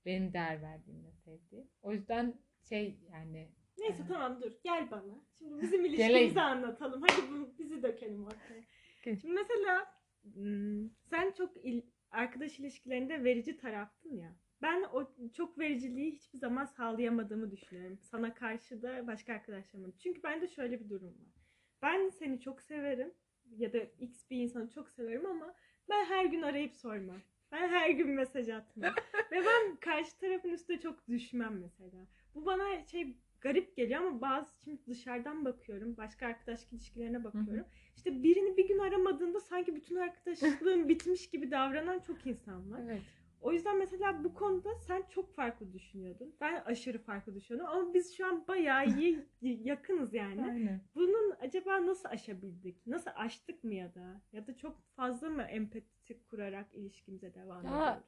Benim değer verdiğim ve sevdiğim. O yüzden şey yani Neyse Evet. tamam dur gel bana. Şimdi bizim ilişkimizi anlatalım. Hadi bu, bizi dökelim ortaya. Şimdi mesela hmm, sen çok il- arkadaş ilişkilerinde verici taraftın ya. Ben o çok vericiliği hiçbir zaman sağlayamadığımı düşünüyorum. Sana karşı da başka arkadaşlarıma. Çünkü bende şöyle bir durum var. Ben seni çok severim ya da X bir insanı çok severim ama ben her gün arayıp sormam. Ben her gün mesaj atmam. Ve ben karşı tarafın üstüne çok düşmem mesela. Bu bana şey garip geliyor ama bazı şimdi dışarıdan bakıyorum. Başka arkadaşlık ilişkilerine bakıyorum. İşte birini bir gün aramadığında sanki bütün arkadaşlığın bitmiş gibi davranan çok insan var. evet. O yüzden mesela bu konuda sen çok farklı düşünüyordun. Ben aşırı farklı düşünüyordum ama biz şu an bayağı iyi yakınız yani. Aynen. Bunun acaba nasıl aşabildik? Nasıl aştık mı ya da? Ya da çok fazla mı empati kurarak ilişkimize devam ediyoruz?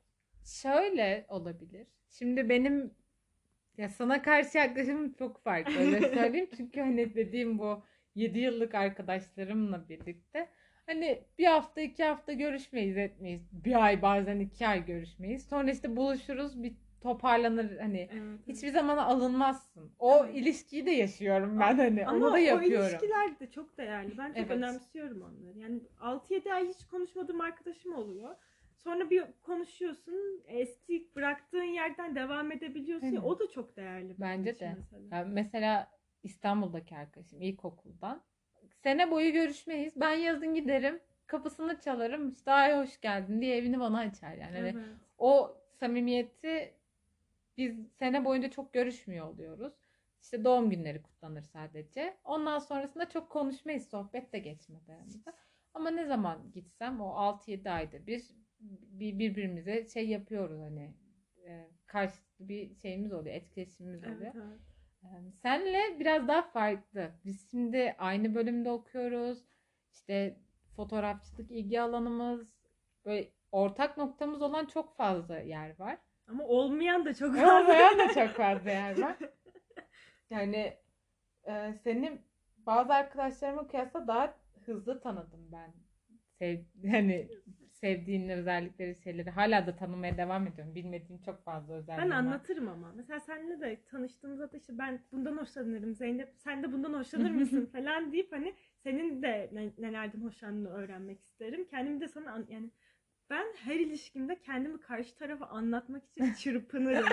Şöyle olabilir. Şimdi benim ya sana karşı yaklaşımım çok farklı öyle söyleyeyim. Çünkü hani dediğim bu 7 yıllık arkadaşlarımla birlikte hani bir hafta iki hafta görüşmeyiz etmeyiz. Bir ay bazen iki ay görüşmeyiz. Sonra işte buluşuruz bir toparlanır hani Evet, hiçbir zaman alınmazsın. O Evet. ilişkiyi de yaşıyorum ben hani Ama onu da yapıyorum. o ilişkiler de çok değerli. Ben çok Evet. önemsiyorum onları. Yani 6-7 ay hiç konuşmadığım arkadaşım oluyor. Sonra bir konuşuyorsun, eski bıraktığın yerden devam edebiliyorsun. Aynen. o da çok değerli. Bence de. Mesela. Ya mesela İstanbul'daki arkadaşım ilkokuldan. Sene boyu görüşmeyiz. Ben yazın giderim. Kapısını çalarım. İşte ay hoş geldin diye evini bana açar yani. Evet. o samimiyeti biz sene boyunca çok görüşmüyor oluyoruz. İşte doğum günleri kutlanır sadece. Ondan sonrasında çok konuşmayız. Sohbet de geçmedi aramızda. Ama ne zaman gitsem o 6-7 ayda bir, bir birbirimize şey yapıyoruz hani e, karşılıklı bir şeyimiz oluyor, etkileşimimiz oluyor. Evet, evet. Yani senle biraz daha farklı. Biz şimdi aynı bölümde okuyoruz. İşte fotoğrafçılık ilgi alanımız böyle ortak noktamız olan çok fazla yer var. Ama olmayan da çok fazla. olmayan da çok fazla yer var. Yani e, senin bazı arkadaşlarıma kıyasla daha hızlı tanıdım ben. Sev, hani sevdiğin özellikleri, şeyleri hala da tanımaya devam ediyorum. Bilmediğim çok fazla özellik Ben var. anlatırım ama. Mesela seninle de tanıştığımızda da işte ben bundan hoşlanırım Zeynep sen de bundan hoşlanır mısın falan deyip hani senin de ne- nelerden hoşlandığını öğrenmek isterim. Kendimi de sana an- yani ben her ilişkimde kendimi karşı tarafa anlatmak için çırpınırım.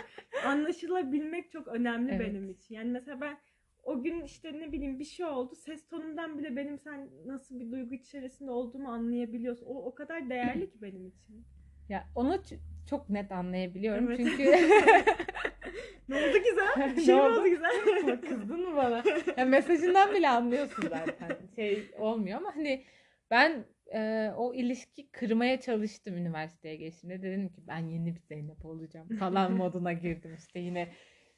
Anlaşılabilmek çok önemli Evet. benim için. Yani mesela ben o gün işte ne bileyim bir şey oldu. Ses tonumdan bile benim sen nasıl bir duygu içerisinde olduğumu anlayabiliyorsun. O o kadar değerli ki benim için. Ya onu ç- çok net anlayabiliyorum Evet. çünkü Ne oldu güzel? Bir şey mi oldu? oldu güzel? kızdın mı bana? Ya mesajından bile anlıyorsun zaten. Şey olmuyor ama hani ben e, o ilişki kırmaya çalıştım üniversiteye geçtiğimde. Dedim ki ben yeni bir Zeynep olacağım falan moduna girdim işte yine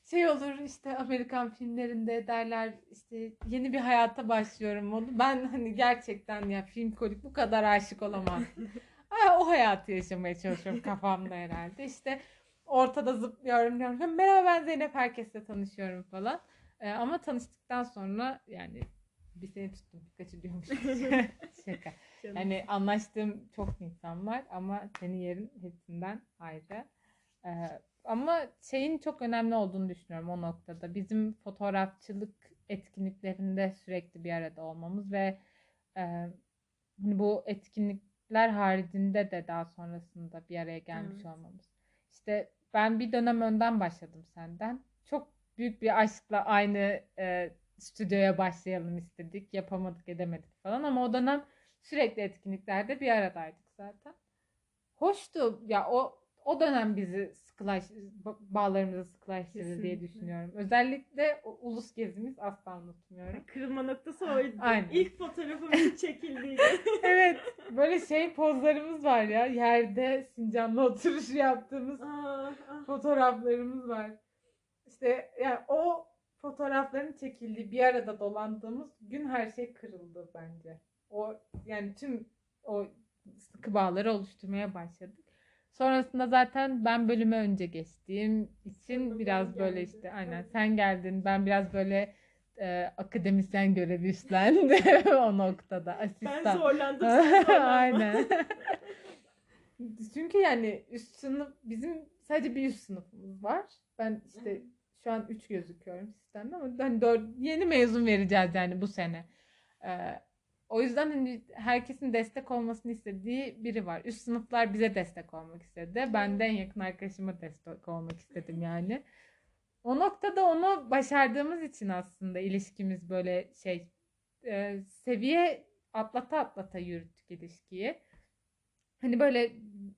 şey olur işte Amerikan filmlerinde derler işte yeni bir hayata başlıyorum modu. Ben hani gerçekten ya film kolik bu kadar aşık olamam. Aa, o hayatı yaşamaya çalışıyorum kafamda herhalde. İşte ortada zıplıyorum diyorum. "Ha, Merhaba ben Zeynep herkesle tanışıyorum falan. Ee, ama tanıştıktan sonra yani bir sene tuttum birkaçı diyormuş. Şaka. Canım. Yani anlaştığım çok insan var ama senin yerin hepsinden ayrı. Ee, ama şeyin çok önemli olduğunu düşünüyorum o noktada. Bizim fotoğrafçılık etkinliklerinde sürekli bir arada olmamız ve e, hani bu etkinlikler haricinde de daha sonrasında bir araya gelmiş Evet. olmamız. İşte ben bir dönem önden başladım senden. Çok büyük bir aşkla aynı e, stüdyoya başlayalım istedik. Yapamadık edemedik falan ama o dönem sürekli etkinliklerde bir aradaydık zaten. Hoştu ya o o dönem bizi sıkılaş ba- bağlarımızı sıkılaştırdı diye düşünüyorum. Özellikle o ulus gezimiz asla unutmuyorum. Kırılma noktası oydu. Aynen. İlk fotoğrafımız çekildiydi. evet böyle şey pozlarımız var ya yerde Sincan'la oturuş yaptığımız Aa, ah. fotoğraflarımız var. İşte yani o fotoğrafların çekildiği bir arada dolandığımız gün her şey kırıldı bence. O yani tüm o sıkı bağları oluşturmaya başladık. Sonrasında zaten ben bölüme önce geçtiğim için Sonra biraz ben böyle geldim. işte aynen sen geldin ben biraz böyle e, akademisyen görevi üstlendim o noktada Ben asistan. zorlandım. sen zorlanma. Aynen. Çünkü yani üst sınıf bizim sadece bir üst sınıfımız var. Ben işte şu an 3 gözüküyorum sistemde ama hani 4 yeni mezun vereceğiz yani bu sene. Ee, o yüzden hani herkesin destek olmasını istediği biri var. Üst sınıflar bize destek olmak istedi. Ben de en yakın arkadaşıma destek olmak istedim yani. O noktada onu başardığımız için aslında ilişkimiz böyle şey e, seviye atlata atlata yürüttük ilişkiyi. Hani böyle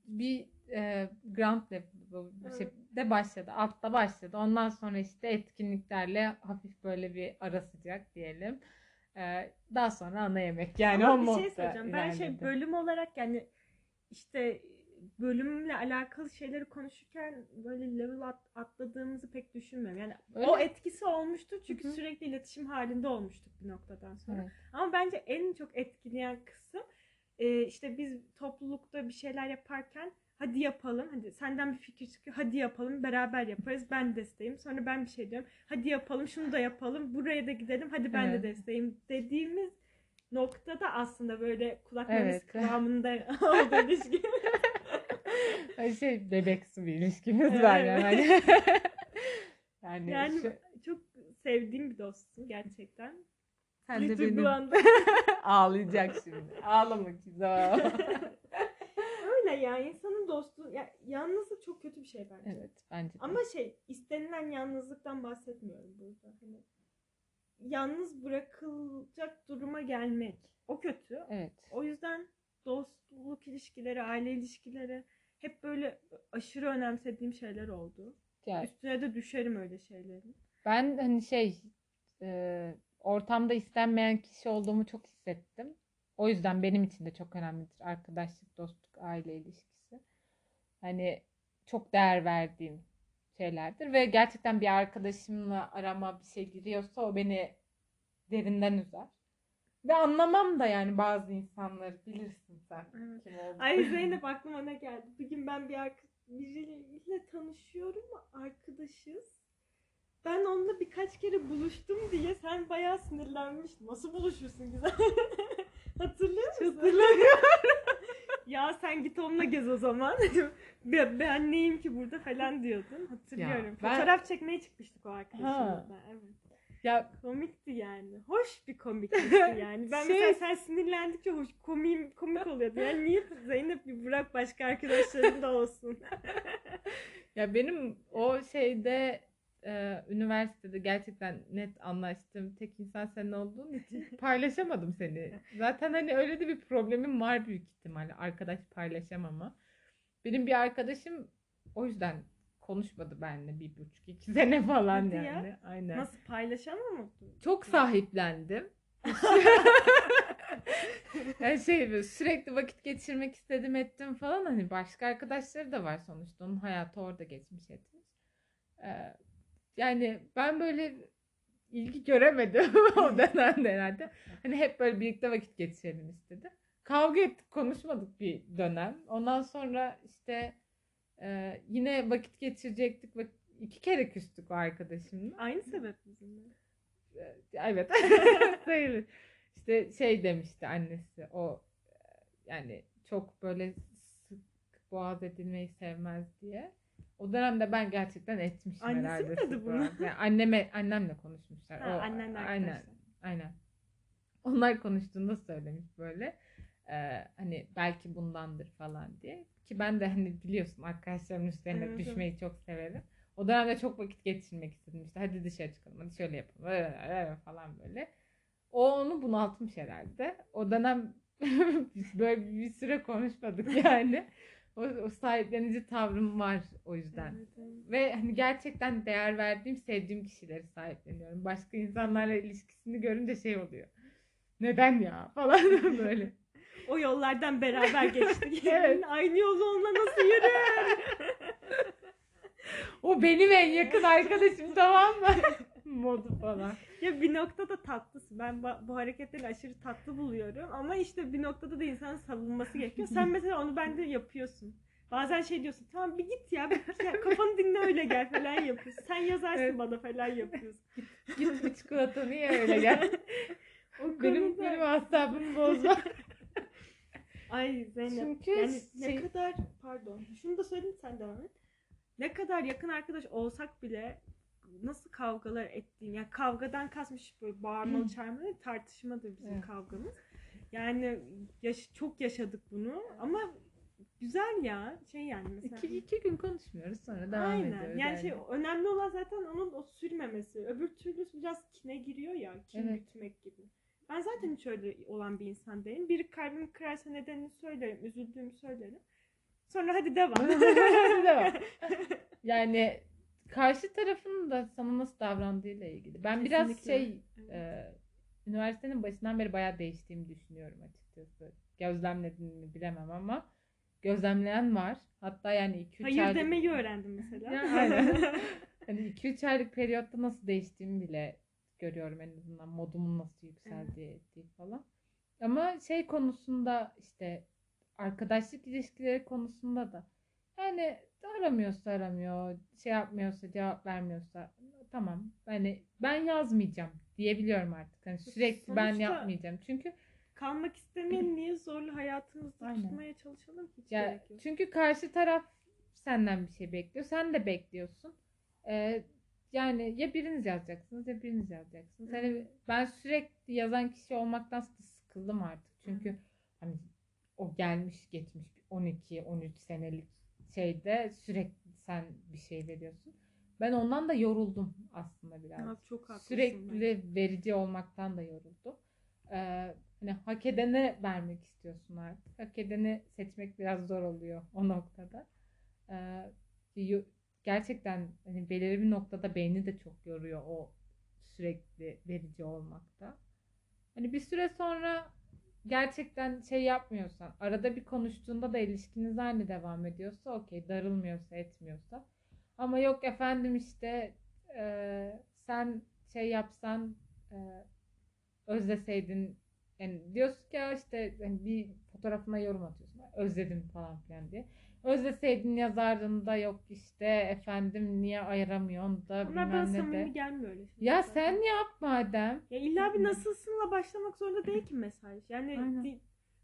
bir e, ground level şey de başladı. Altta başladı. Ondan sonra işte etkinliklerle hafif böyle bir ara sıcak diyelim. E, daha sonra ana yemek. Yani Ama o bir şey söyleyeceğim. Ben şey bölüm olarak yani işte bölümle alakalı şeyleri konuşurken böyle level at- atladığımızı pek düşünmüyorum. Yani Öyle o etkisi olmuştu çünkü Hı hı. sürekli iletişim halinde olmuştuk bir noktadan sonra. Evet. Ama bence en çok etkileyen kısım e, işte biz toplulukta bir şeyler yaparken hadi yapalım. Hadi senden bir fikir çıkıyor. Hadi yapalım. Beraber yaparız. Ben desteğim. Sonra ben bir şey diyorum. Hadi yapalım. Şunu da yapalım. Buraya da gidelim. Hadi ben Evet. de desteğim dediğimiz noktada aslında böyle kulaklarımız Evet. kıvamında oldu ilişki. Şey bebeksu bir ilişkimiz Evet. var yani. yani yani şu- çok sevdiğim bir dostum gerçekten. sen Bir de benim ağlayacak şimdi. Ağlama güzel. Öyle ya insanın dostu ya, yalnızlık çok kötü bir şey bence. evet bence de. Ama şey istenilen yalnızlıktan bahsetmiyorum burada. Hani yalnız bırakılacak duruma gelmek o kötü. evet. O yüzden dostluk ilişkileri, aile ilişkileri hep böyle aşırı önemsediğim şeyler oldu. Yani Üstüne de düşerim öyle şeylerin. ben hani şey e, ortamda istenmeyen kişi olduğumu çok hissettim. O yüzden benim için de çok önemlidir arkadaşlık, dostluk, aile ilişkisi. Hani çok değer verdiğim şeylerdir ve gerçekten bir arkadaşımla arama bir şey giriyorsa o beni derinden üzer. Ve anlamam da yani bazı insanları bilirsin sen Evet. kim olduğunu. Ay Zeynep aklıma ne geldi? Bir gün ben bir arka, biriyle tanışıyorum arkadaşız. Ben onunla birkaç kere buluştum diye sen bayağı sinirlenmiştin. Nasıl buluşursun güzel? Hatırlıyor musun? Hatırlamıyorum. ya sen git onunla gez o zaman. ben, ben neyim ki burada falan diyordun. Hatırlıyorum. Ya, ben- Fotoğraf çekmeye çıkmıştık o arkadaşımızla. Evet. Ya Komikti yani. Hoş bir komikti yani. Ben Şey- mesela sen sinirlendikçe hoş komik komik oluyordu. Yani niye Zeynep bir bırak başka arkadaşların da olsun. Ya benim o şeyde e, üniversitede gerçekten net anlaştığım tek insan sen olduğun için paylaşamadım seni. Zaten hani öyle de bir problemim var büyük ihtimalle arkadaş paylaşamama. Benim bir arkadaşım o yüzden konuşmadı benimle bir buçuk iki sene falan Hadi ya. yani. Aynen. Nasıl paylaşamamadın? Çok sahiplendim. yani şey böyle sürekli vakit geçirmek istedim ettim falan hani başka arkadaşları da var sonuçta onun hayatı orada geçmiş etmiş. Ee, yani ben böyle ilgi göremedim o dönemde herhalde. Hani hep böyle birlikte vakit geçirelim istedim. Kavga ettik konuşmadık bir dönem. Ondan sonra işte e, yine vakit geçirecektik ve iki kere küstük o arkadaşımla. Aynı sebep yüzünden. Evet. Sayılır. İşte şey demişti annesi o e, yani çok böyle sık boğaz edilmeyi sevmez diye. O dönemde ben gerçekten etmişim Annesi herhalde. mi dedi bunu? Yani anneme annemle konuşmuşlar. Ha, o, annenle aynen, aynen. Onlar konuştuğunda söylemiş böyle. Ee, hani belki bundandır falan diye. Ki ben de hani biliyorsun arkadaşlarımın üstlerine Evet, düşmeyi çok severim. O dönemde çok vakit geçirmek istedim işte. Hadi dışarı çıkalım. Hadi şöyle yapalım. öyle, falan böyle. O onu bunaltmış herhalde. O dönem böyle bir süre konuşmadık yani. O, o sahiplenici tavrım var o yüzden. Evet, evet. Ve hani gerçekten değer verdiğim, sevdiğim kişileri sahipleniyorum. Başka insanlarla ilişkisini görünce şey oluyor. Neden ya falan böyle. O yollardan beraber geçtik. Evet. Aynı yolu onunla nasıl yürür? O benim en yakın arkadaşım tamam mı? Modu falan. Ya bir noktada tatlısın. Ben bu, bu hareketleri aşırı tatlı buluyorum. Ama işte bir noktada da insanın savunması gerekiyor. Sen mesela onu bende yapıyorsun. Bazen şey diyorsun tamam bir git ya, bir git ya kafanı dinle öyle gel falan yapıyorsun. Sen yazarsın Evet. bana falan yapıyorsun. Git bir çikolatanı ye öyle gel. O benim, konuda- benim asabımı bozma. Ay Zeynep. Çünkü yani ne şey- kadar pardon şunu da söyleyeyim sen devam et. Ne kadar yakın arkadaş olsak bile nasıl kavgalar ettiğin yani kavgadan kasmış böyle bağırmalı çağırmalı değil, tartışmadır bizim Evet. kavgamız. Yani yaş- çok yaşadık bunu ama güzel ya şey yani mesela. iki, iki gün konuşmuyoruz sonra devam Aynen. ediyoruz. Yani şey önemli olan zaten onun o sürmemesi. Öbür türlü biraz kine giriyor ya. Kin Evet. gütmek gibi. Ben zaten hiç öyle olan bir insan değilim. Biri kalbimi kırarsa nedenini söylerim. Üzüldüğümü söylerim. Sonra hadi devam. Hadi devam. Yani karşı tarafın da sana nasıl davrandığıyla ilgili. Ben biraz Kesinlikle. şey Evet. e, üniversitenin başından beri bayağı değiştiğimi düşünüyorum açıkçası. Gözlemledim mi bilemem ama gözlemleyen var. Hatta yani 2-3 Hayır aylık... demeyi öğrendim mesela. Ya, aynen. hani 2-3 aylık periyotta nasıl değiştiğimi bile görüyorum en azından. Modumun nasıl yükseldiği ettiği falan. Ama şey konusunda işte arkadaşlık ilişkileri konusunda da yani aramıyorsa aramıyor, şey yapmıyorsa cevap vermiyorsa tamam. Yani ben yazmayacağım diyebiliyorum artık. Hani sürekli ben Sonuçta- yapmayacağım. Çünkü Kalmak istemeyen niye zorla hayatımızda Aynen. tutmaya çalışalım ki? Hiç Ya, gerek yok. çünkü karşı taraf senden bir şey bekliyor. Sen de bekliyorsun. Ee, yani ya biriniz yazacaksınız ya biriniz yazacaksınız. Hani ben sürekli yazan kişi olmaktan sıkıldım artık. Çünkü hani o gelmiş geçmiş 12-13 senelik şeyde sürekli sen bir şey veriyorsun. Ben ondan da yoruldum aslında biraz. Ya, çok haklısın Sürekli verici olmaktan da yoruldum. Ee, hani hak edene vermek istiyorsun artık. Hak edeni seçmek biraz zor oluyor o noktada. Ee, gerçekten hani belirli bir noktada beyni de çok yoruyor o sürekli verici olmakta. Hani bir süre sonra gerçekten şey yapmıyorsan, arada bir konuştuğunda da ilişkiniz aynı devam ediyorsa okey, darılmıyorsa, etmiyorsa. Ama yok efendim işte e, sen şey yapsan e, özleseydin yani diyorsun ki ya işte hani bir fotoğrafına yorum atıyorsun. Özledim falan filan diye. Özleseydin yazardın da yok işte efendim niye ayıramıyorsun da bana bilmem ne samimi de. gelmiyor öyle şeyler Ya zaten. sen yap madem. Ya illa bir nasılsınla başlamak zorunda değil ki mesaj. Yani Aynen. bir,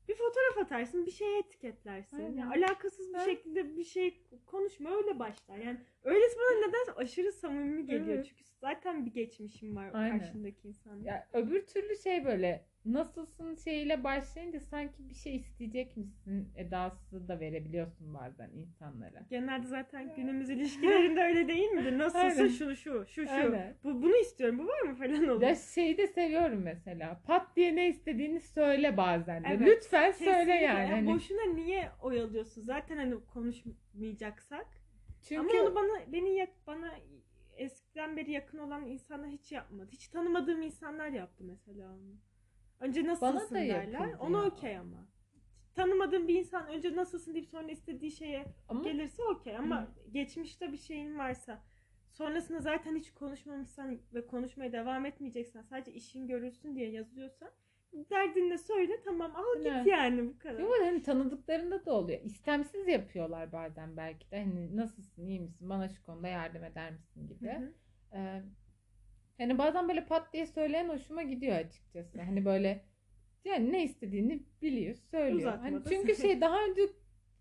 bir fotoğraf atarsın, bir şeye etiketlersin. Aynen. Ya alakasız bir Ha. şekilde bir şey konuşma öyle başlar. Yani öylesi bana nedense aşırı samimi geliyor. Evet. Çünkü zaten bir geçmişim var Aynen. karşındaki insanla. Ya öbür türlü şey böyle nasılsın şeyiyle başlayınca sanki bir şey isteyecek misin edası da verebiliyorsun bazen insanlara. Genelde zaten günümüz ilişkilerinde öyle değil midir? Nasılsın Aynen. şu şu şu şu. Aynen. Bu, bunu istiyorum. Bu var mı falan olur. Ya şeyi de seviyorum mesela. Pat diye ne istediğini söyle bazen de. Evet, Lütfen söyle Kesinlikle. yani. Ya Hani Boşuna niye oyalıyorsun? Zaten hani konuşmayacaksak. çünkü Ama onu bana beni bana eskiden beri yakın olan insanlar hiç yapmadı. Hiç tanımadığım insanlar yaptı mesela onu. Önce nasılsın da derler. yakındı Ona ya. okey ama. Tanımadığım bir insan önce nasılsın deyip sonra istediği şeye ama gelirse okey ama geçmişte bir şeyin varsa sonrasında zaten hiç konuşmamışsan ve konuşmaya devam etmeyeceksen sadece işin görülsün diye yazıyorsan derdinle söyle tamam al git Evet. yani bu kadar. Yok hani tanıdıklarında da oluyor. İstemsiz yapıyorlar bazen belki de. Hani nasılsın, iyi misin, bana şu konuda yardım eder misin gibi. Hı hı. Ee, hani bazen böyle pat diye söyleyen hoşuma gidiyor açıkçası. Hani böyle yani ne istediğini biliyor, söylüyor. Hani çünkü şey daha önce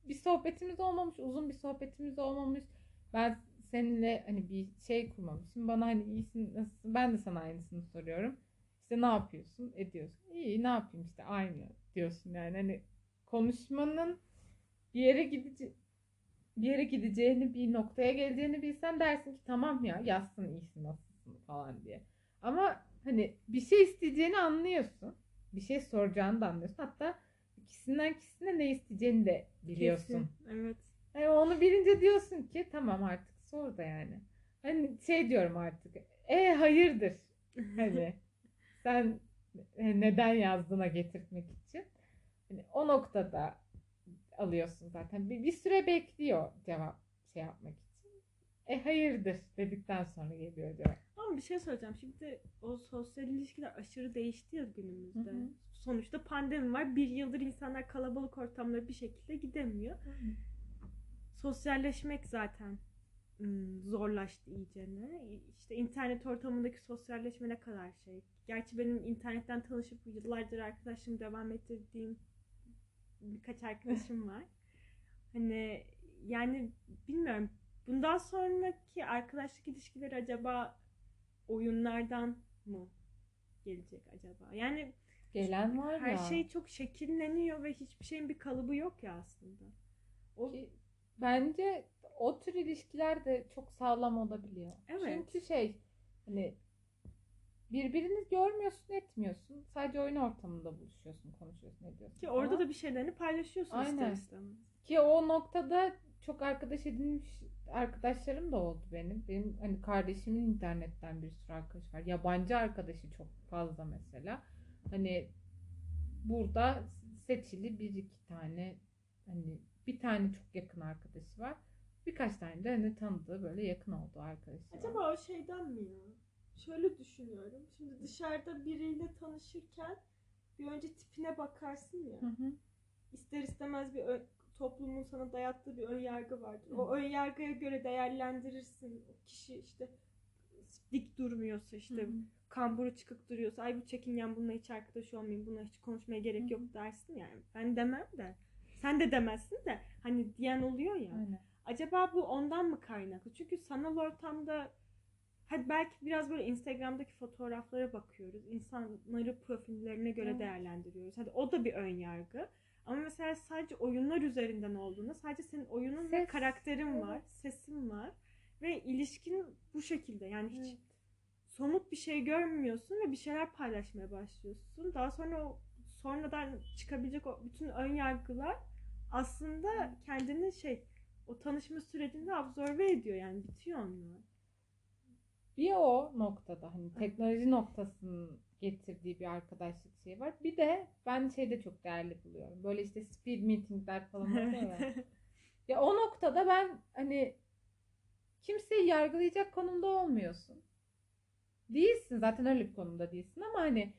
bir sohbetimiz olmamış, uzun bir sohbetimiz olmamış. Ben seninle hani bir şey kurmamışım. Bana hani iyisin, nasılsın? Ben de sana aynısını soruyorum. İşte ne yapıyorsun? Ediyorsun. İyi, ne yapayım işte aynı diyorsun yani. Hani konuşmanın bir yere gidece bir yere gideceğini, bir noktaya geleceğini bilsen dersin ki tamam ya yazsın iyisin nasılsın falan diye. Ama hani bir şey isteyeceğini anlıyorsun. Bir şey soracağını da anlıyorsun. Hatta ikisinden ikisine ne isteyeceğini de biliyorsun. Kesin, Evet. Hani onu bilince diyorsun ki tamam artık sor da yani. Hani şey diyorum artık. E hayırdır? Hani sen e, neden yazdığına getirmek için. Hani o noktada alıyorsun zaten. Bir, bir süre bekliyor cevap şey yapmak için. E hayırdır dedikten sonra geliyor cevap. Ama bir şey söyleyeceğim. Şimdi o sosyal ilişkiler aşırı değişti ya günümüzde. Hı hı. Sonuçta pandemi var. Bir yıldır insanlar kalabalık ortamlara bir şekilde gidemiyor. Sosyalleşmek zaten zorlaştı iyicene. İşte internet ortamındaki sosyalleşme ne kadar şey. Gerçi benim internetten tanışıp yıllardır arkadaşlığımı devam ettirdiğim birkaç arkadaşım var. Hani yani bilmiyorum. Bundan sonraki arkadaşlık ilişkileri acaba oyunlardan mı gelecek acaba? Yani Gelen var her ya. şey çok şekilleniyor ve hiçbir şeyin bir kalıbı yok ya aslında. O Ki bence o tür ilişkiler de çok sağlam olabiliyor. Evet. Çünkü şey hani birbirini görmüyorsun etmiyorsun. Sadece oyun ortamında buluşuyorsun, konuşuyorsun, ediyorsun. ki orada falan. da bir şeylerini paylaşıyorsun ister Aynen. istemez. Ki o noktada çok arkadaş edinmiş arkadaşlarım da oldu benim. Benim hani kardeşimin internetten bir sürü arkadaş var. Yabancı arkadaşı çok fazla mesela. Hani burada seçili bir iki tane hani bir tane çok yakın arkadaşı var. Birkaç tane de hani tanıdığı böyle yakın olduğu arkadaşı var. Acaba o şeyden mi ya? Şöyle düşünüyorum. Şimdi dışarıda biriyle tanışırken bir önce tipine bakarsın ya. Hı hı. İster istemez bir toplumun sana dayattığı bir ön yargı vardır. O ön yargıya göre değerlendirirsin. O kişi işte dik durmuyorsa işte Hı kamburu çıkık duruyorsa ay bu çekingen bununla hiç arkadaş olmayayım buna hiç konuşmaya gerek hı. yok dersin yani. Ben demem de. Sen de demezsin de hani diyen oluyor ya. Aynen. Acaba bu ondan mı kaynaklı? Çünkü sanal ortamda hadi belki biraz böyle Instagram'daki fotoğraflara bakıyoruz. İnsanları profillerine göre Evet. değerlendiriyoruz. Hadi o da bir ön yargı. Ama mesela sadece oyunlar üzerinden olduğunda sadece senin oyunun ve karakterin evet. var, sesin var ve ilişkin bu şekilde. Yani hiç Evet. somut bir şey görmüyorsun ve bir şeyler paylaşmaya başlıyorsun. Daha sonra o sonradan çıkabilecek o bütün ön yargılar aslında kendini şey o tanışma sürecinde absorbe ediyor yani bitiyor onlar. Bir o noktada hani teknoloji noktasının getirdiği bir arkadaşlık şeyi var. Bir de ben şeyde çok değerli buluyorum. Böyle işte speed meetingler falan oluyor ya. Ya o noktada ben hani kimseyi yargılayacak konumda olmuyorsun. Değilsin zaten öyle bir konumda değilsin ama hani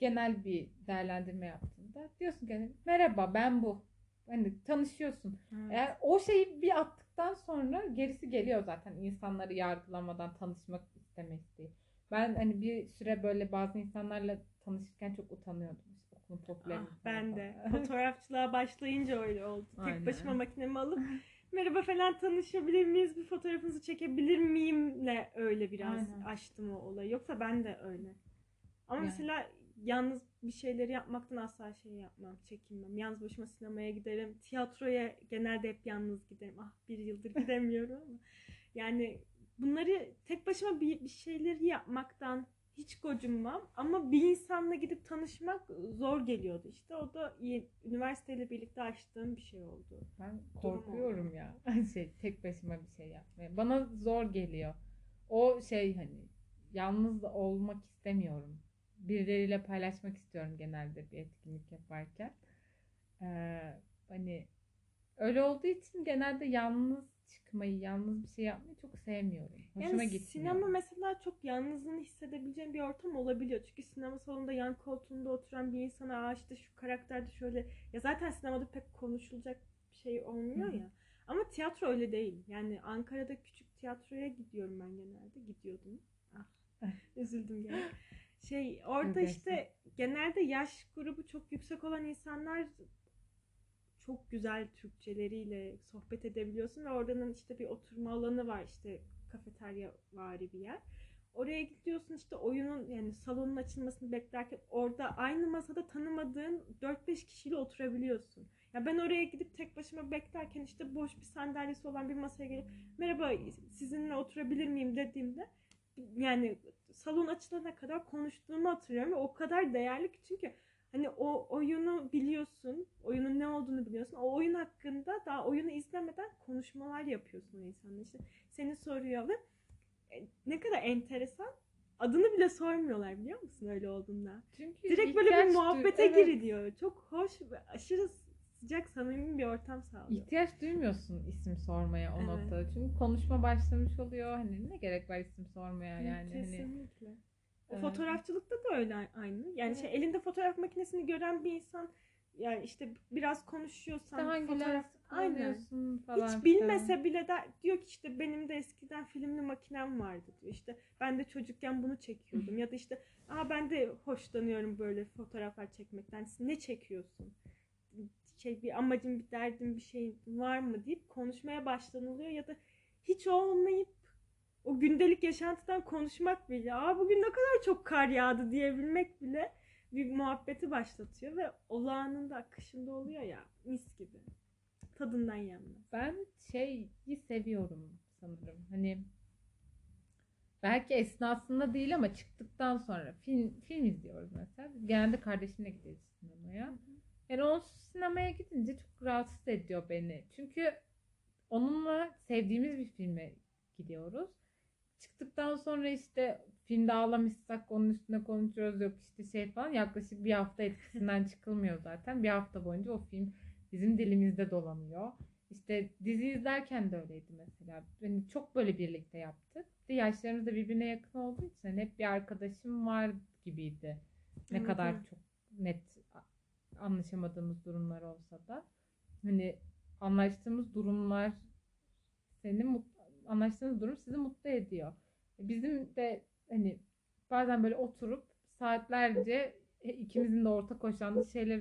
genel bir değerlendirme yaptığında diyorsun ki hani, merhaba ben bu. Hani tanışıyorsun. Eğer o şeyi bir attıktan sonra gerisi geliyor zaten insanları yargılamadan tanışmak isteme isteği. Ben hani bir süre böyle bazı insanlarla tanışırken çok utanıyordum. İşte okulun popüler Ah, ben de. Fotoğrafçılığa başlayınca öyle oldu. Aynen. Tek başıma makinemi alıp merhaba falan tanışabilir miyiz? Bir fotoğrafınızı çekebilir miyimle öyle biraz Aynen. açtım o olayı. Yoksa ben de öyle. Ama Yani. mesela yalnız bir şeyleri yapmaktan asla şey yapmam, çekinmem. Yalnız başıma sinemaya giderim. Tiyatroya genelde hep yalnız giderim. Ah bir yıldır gidemiyorum ama. Yani bunları tek başıma bir, bir şeyleri yapmaktan hiç gocunmam. Ama bir insanla gidip tanışmak zor geliyordu işte. O da iyi, üniversiteyle birlikte açtığım bir şey oldu. Ben korkuyorum ya. Şey tek başıma bir şey yapmaya. Bana zor geliyor. O şey hani yalnız olmak istemiyorum. Birileriyle paylaşmak istiyorum genelde bir etkinlik yaparken. Ee, hani öyle olduğu için genelde yalnız çıkmayı, yalnız bir şey yapmayı çok sevmiyorum. Hoşuma yani gitmiyor. sinema mesela çok yalnızlığını hissedebileceğin bir ortam olabiliyor. Çünkü sinema salonunda yan koltuğunda oturan bir insana Aa işte şu karakterde şöyle ya zaten sinemada pek konuşulacak bir şey olmuyor ya. Ama tiyatro öyle değil. Yani Ankara'da küçük tiyatroya gidiyorum ben genelde. Gidiyordum. Ah, üzüldüm gene. Şey orada işte genelde yaş grubu çok yüksek olan insanlar çok güzel Türkçeleriyle sohbet edebiliyorsun ve oradanın işte bir oturma alanı var işte kafeterya vari bir yer. Oraya gidiyorsun işte oyunun yani salonun açılmasını beklerken orada aynı masada tanımadığın 4-5 kişiyle oturabiliyorsun. Ya ben oraya gidip tek başıma beklerken işte boş bir sandalyesi olan bir masaya gelip merhaba sizinle oturabilir miyim dediğimde yani salon açılana kadar konuştuğumu hatırlıyorum ve o kadar değerli ki çünkü hani o oyunu biliyorsun, oyunun ne olduğunu biliyorsun. O oyun hakkında daha oyunu izlemeden konuşmalar yapıyorsun o insanla. İşte seni soruyor ve ne kadar enteresan. Adını bile sormuyorlar biliyor musun öyle olduğunda. Çünkü Direkt böyle bir muhabbete evet. giriliyor. Çok hoş ve aşırı sıcak samimi bir ortam sağlıyor. İhtiyaç duymuyorsun isim sormaya o Evet. noktada. Çünkü konuşma başlamış oluyor. Hani ne gerek var isim sormaya yani. Hani Kesinlikle. O Evet. fotoğrafçılıkta da öyle aynı. Yani şey elinde fotoğraf makinesini gören bir insan yani işte biraz konuşuyorsan hangi fotoğraf aynen. falan. Hiç bilmese bile de diyor ki işte benim de eskiden filmli makinem vardı diyor. İşte ben de çocukken bunu çekiyordum ya da işte aa ben de hoşlanıyorum böyle fotoğraflar çekmekten. Ne çekiyorsun? Şey bir amacın, bir derdin, bir şeyin var mı deyip konuşmaya başlanılıyor ya da hiç olmayıp o gündelik yaşantıdan konuşmak bile aa bugün ne kadar çok kar yağdı diyebilmek bile bir muhabbeti başlatıyor ve olağanında akışında oluyor ya mis gibi. Tadından yenmez. Ben şeyi seviyorum sanırım. Hani belki esnasında değil ama çıktıktan sonra film film izliyoruz mesela. Biz genelde kardeşimle gideriz sinemaya. Yani o sinemaya gidince çok rahatsız ediyor beni. Çünkü onunla sevdiğimiz bir filme gidiyoruz. Çıktıktan sonra işte filmde ağlamışsak onun üstüne konuşuyoruz yok işte şey falan yaklaşık bir hafta etkisinden çıkılmıyor zaten. Bir hafta boyunca o film bizim dilimizde dolanıyor. İşte dizi izlerken de öyleydi mesela. Yani çok böyle birlikte yaptık. De yaşlarımız da birbirine yakın olduğu için hani hep bir arkadaşım var gibiydi. Ne Evet, kadar çok net anlaşamadığımız durumlar olsa da hani anlaştığımız durumlar seni mut- anlaştığınız durum sizi mutlu ediyor. Bizim de hani bazen böyle oturup saatlerce e, ikimizin de ortak hoşlandığı şeyler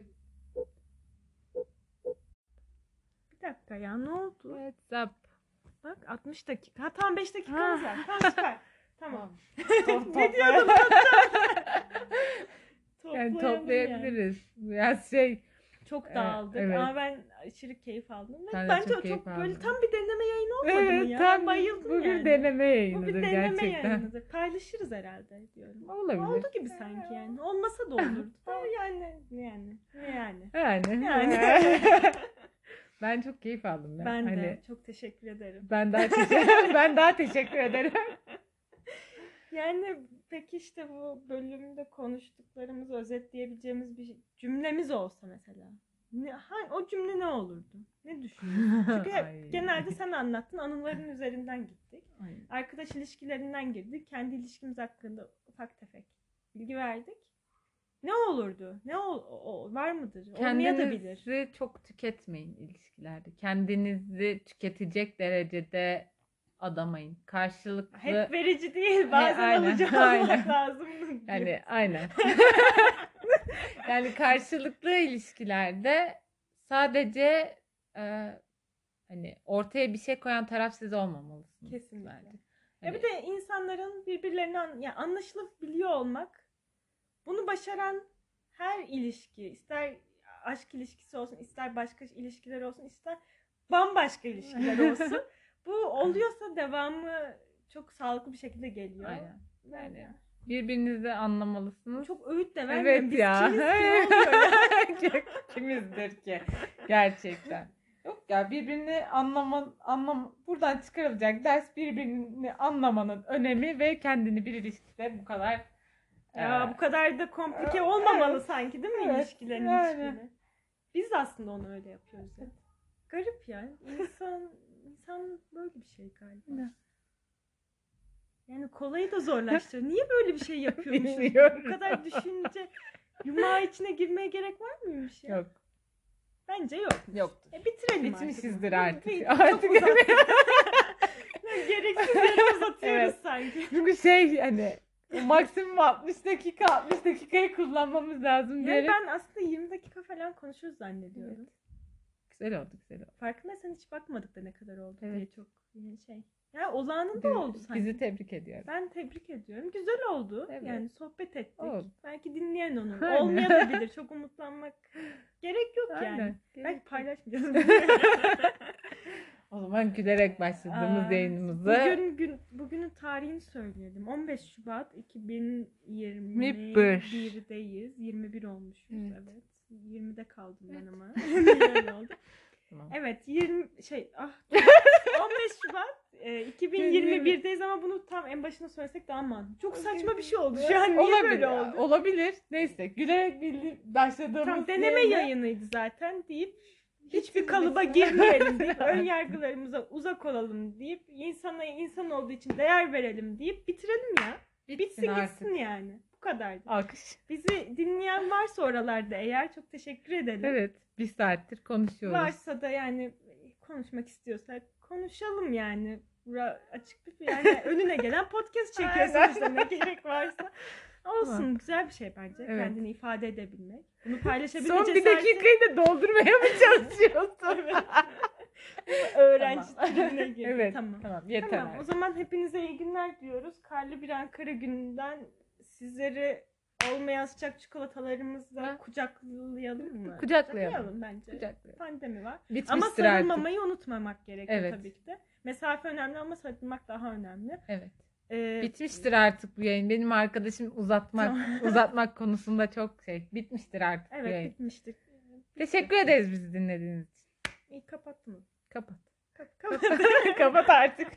Bir dakika ya ne oldu? WhatsApp. Bak 60 dakika. Ha tamam 5 dakikamız var. Tamam süper. Tamam. ne diyordum? Yani toplayabiliriz. Biraz şey Çok Evet, dağıldık evet. ama ben aşırı keyif aldım. Ben de bence çok çok böyle tam bir deneme yayını olmadı mı evet ya? tam Bayıldım bugün yani. deneme Bu yayınıdır bir deneme gerçekten. yayınıdır. Paylaşırız herhalde diyorum. Olabilir. Oldu gibi sanki yani. Olmasa da olurdu. Yani yani yani. Yani. Yani. ben çok keyif aldım ya. Ben de Hani çok teşekkür ederim. ben daha teşekkür ben daha teşekkür ederim. Yani peki işte bu bölümde konuştuklarımızı özetleyebileceğimiz bir cümlemiz olsa mesela. Ne, ha- o cümle ne olurdu? Ne düşünüyorsun? Çünkü hep genelde sen anlattın anıların üzerinden gittik. Ay. Arkadaş ilişkilerinden girdik. Kendi ilişkimiz hakkında ufak tefek bilgi verdik. Ne olurdu? Ne ol, o- var mıdır? Kendinizi çok tüketmeyin ilişkilerde. Kendinizi tüketecek derecede adamayın. Karşılıklı Hep verici değil. Bazen aynen, alıcı aynen. olmak lazım. yani aynen. yani karşılıklı ilişkilerde sadece e, hani ortaya bir şey koyan taraf siz olmamalısınız. Kesinlikle. bence. Ya Hani- bir de insanların birbirlerine an- ya anlaşılabiliyor olmak bunu başaran her ilişki ister aşk ilişkisi olsun ister başka ilişkiler olsun ister bambaşka ilişkiler olsun bu oluyorsa devamı çok sağlıklı bir şekilde geliyor. Aynen. Yani Yani birbirinizi anlamalısınız. çok öğüt de vermiyorum. Evet Biz ya. kimiz ki? Kimizdir ki gerçekten. Yok ya birbirini anlama, anlam buradan çıkarılacak ders birbirini anlamanın önemi ve kendini bir ilişkide bu kadar Ya e, bu kadar da komplike olmamalı sanki değil mi Evet, ilişkilerin yani. hiçbiri? Biz aslında onu öyle yapıyoruz ya. Garip ya. İnsan, insan böyle bir şey galiba. Ne? Yani kolayı da zorlaştırıyor. Niye böyle bir şey yapıyormuşuz? Bu kadar düşünce yumağı içine girmeye gerek var mıymış ya? yok Bence yok. yoktur. E bitirelim Bitmişizdir artık. artık. Artık uzattık. Gereksiz yere uzatıyoruz Evet. sanki. Çünkü şey hani maksimum 60 dakika 60 dakikayı kullanmamız lazım Yani diyerek. ben aslında 20 dakika falan konuşuruz zannediyorum. Güzel oldu güzel oldu. Farkındaysan hiç bakmadık da ne kadar oldu Evet. diye çok yani şey. Ya olağanında Bizi- oldu sanki. Bizi tebrik ediyorum. Ben tebrik ediyorum. Güzel oldu. Evet. Yani sohbet ettik. Oldu. Belki dinleyen onu. Aynen. Olmayabilir. Çok umutlanmak gerek yok yani. Aynen. Belki paylaşmayacağız. O zaman gülerek başladığımız Aa, yayınımızı Bugün gün, bugünün tarihini söyleyelim. 15 Şubat 21. 2021'deyiz. 21 olmuşuz Evet. evet. 20'de kaldım ben Evet. ama. Öyle oldu. Tamam. Evet 20 şey ah 15 Şubat e, 2021'deyiz ama bunu tam en başına söylesek daha mantıklı. Çok saçma bir şey oldu şu an. Niye olabilir, böyle oldu? Olabilir. Neyse gülerek bildi başladığımız Tam deneme yayını- yayınıydı zaten deyip hiçbir kalıba girmeyelim deyip ön yargılarımıza uzak olalım deyip insana insan olduğu için değer verelim deyip bitirelim ya. Bitsin artık. gitsin yani. Bu kadardı. Alkış. Bizi dinleyen varsa oralarda eğer çok teşekkür edelim. Evet. Bir saattir konuşuyoruz. Varsa da yani konuşmak istiyorsak konuşalım yani. Bura açık bir yani önüne gelen podcast çekiyorsun Aynen. işte ne gerek varsa. Olsun güzel bir şey bence Evet. kendini ifade edebilmek. Bunu paylaşabilme Son bir dakikayı da doldurmaya mı çalışıyorsun? öğrenci Tamam. tribüne girdi. evet. Tamam. Tamam. Yeter. Tamam. O zaman hepinize iyi günler diyoruz. Karlı bir Ankara gününden sizleri olmayan sıcak çikolatalarımızla Ha. kucaklayalım mı? Kucaklayalım. bence. Kucaklayalım. Pandemi var. Bitmiştir Ama artık. sarılmamayı unutmamak gerekiyor Evet. tabii ki de. Mesafe önemli ama sarılmak daha önemli. Evet. Ee, Bitmiştir artık bu yayın. Benim arkadaşım uzatmak uzatmak konusunda çok şey. Bitmiştir artık bu Evet yayın. bitmiştik. Teşekkür ederiz bizi dinlediğiniz için. İyi kapattım. Kapat. Kap- kapat. Kapat artık.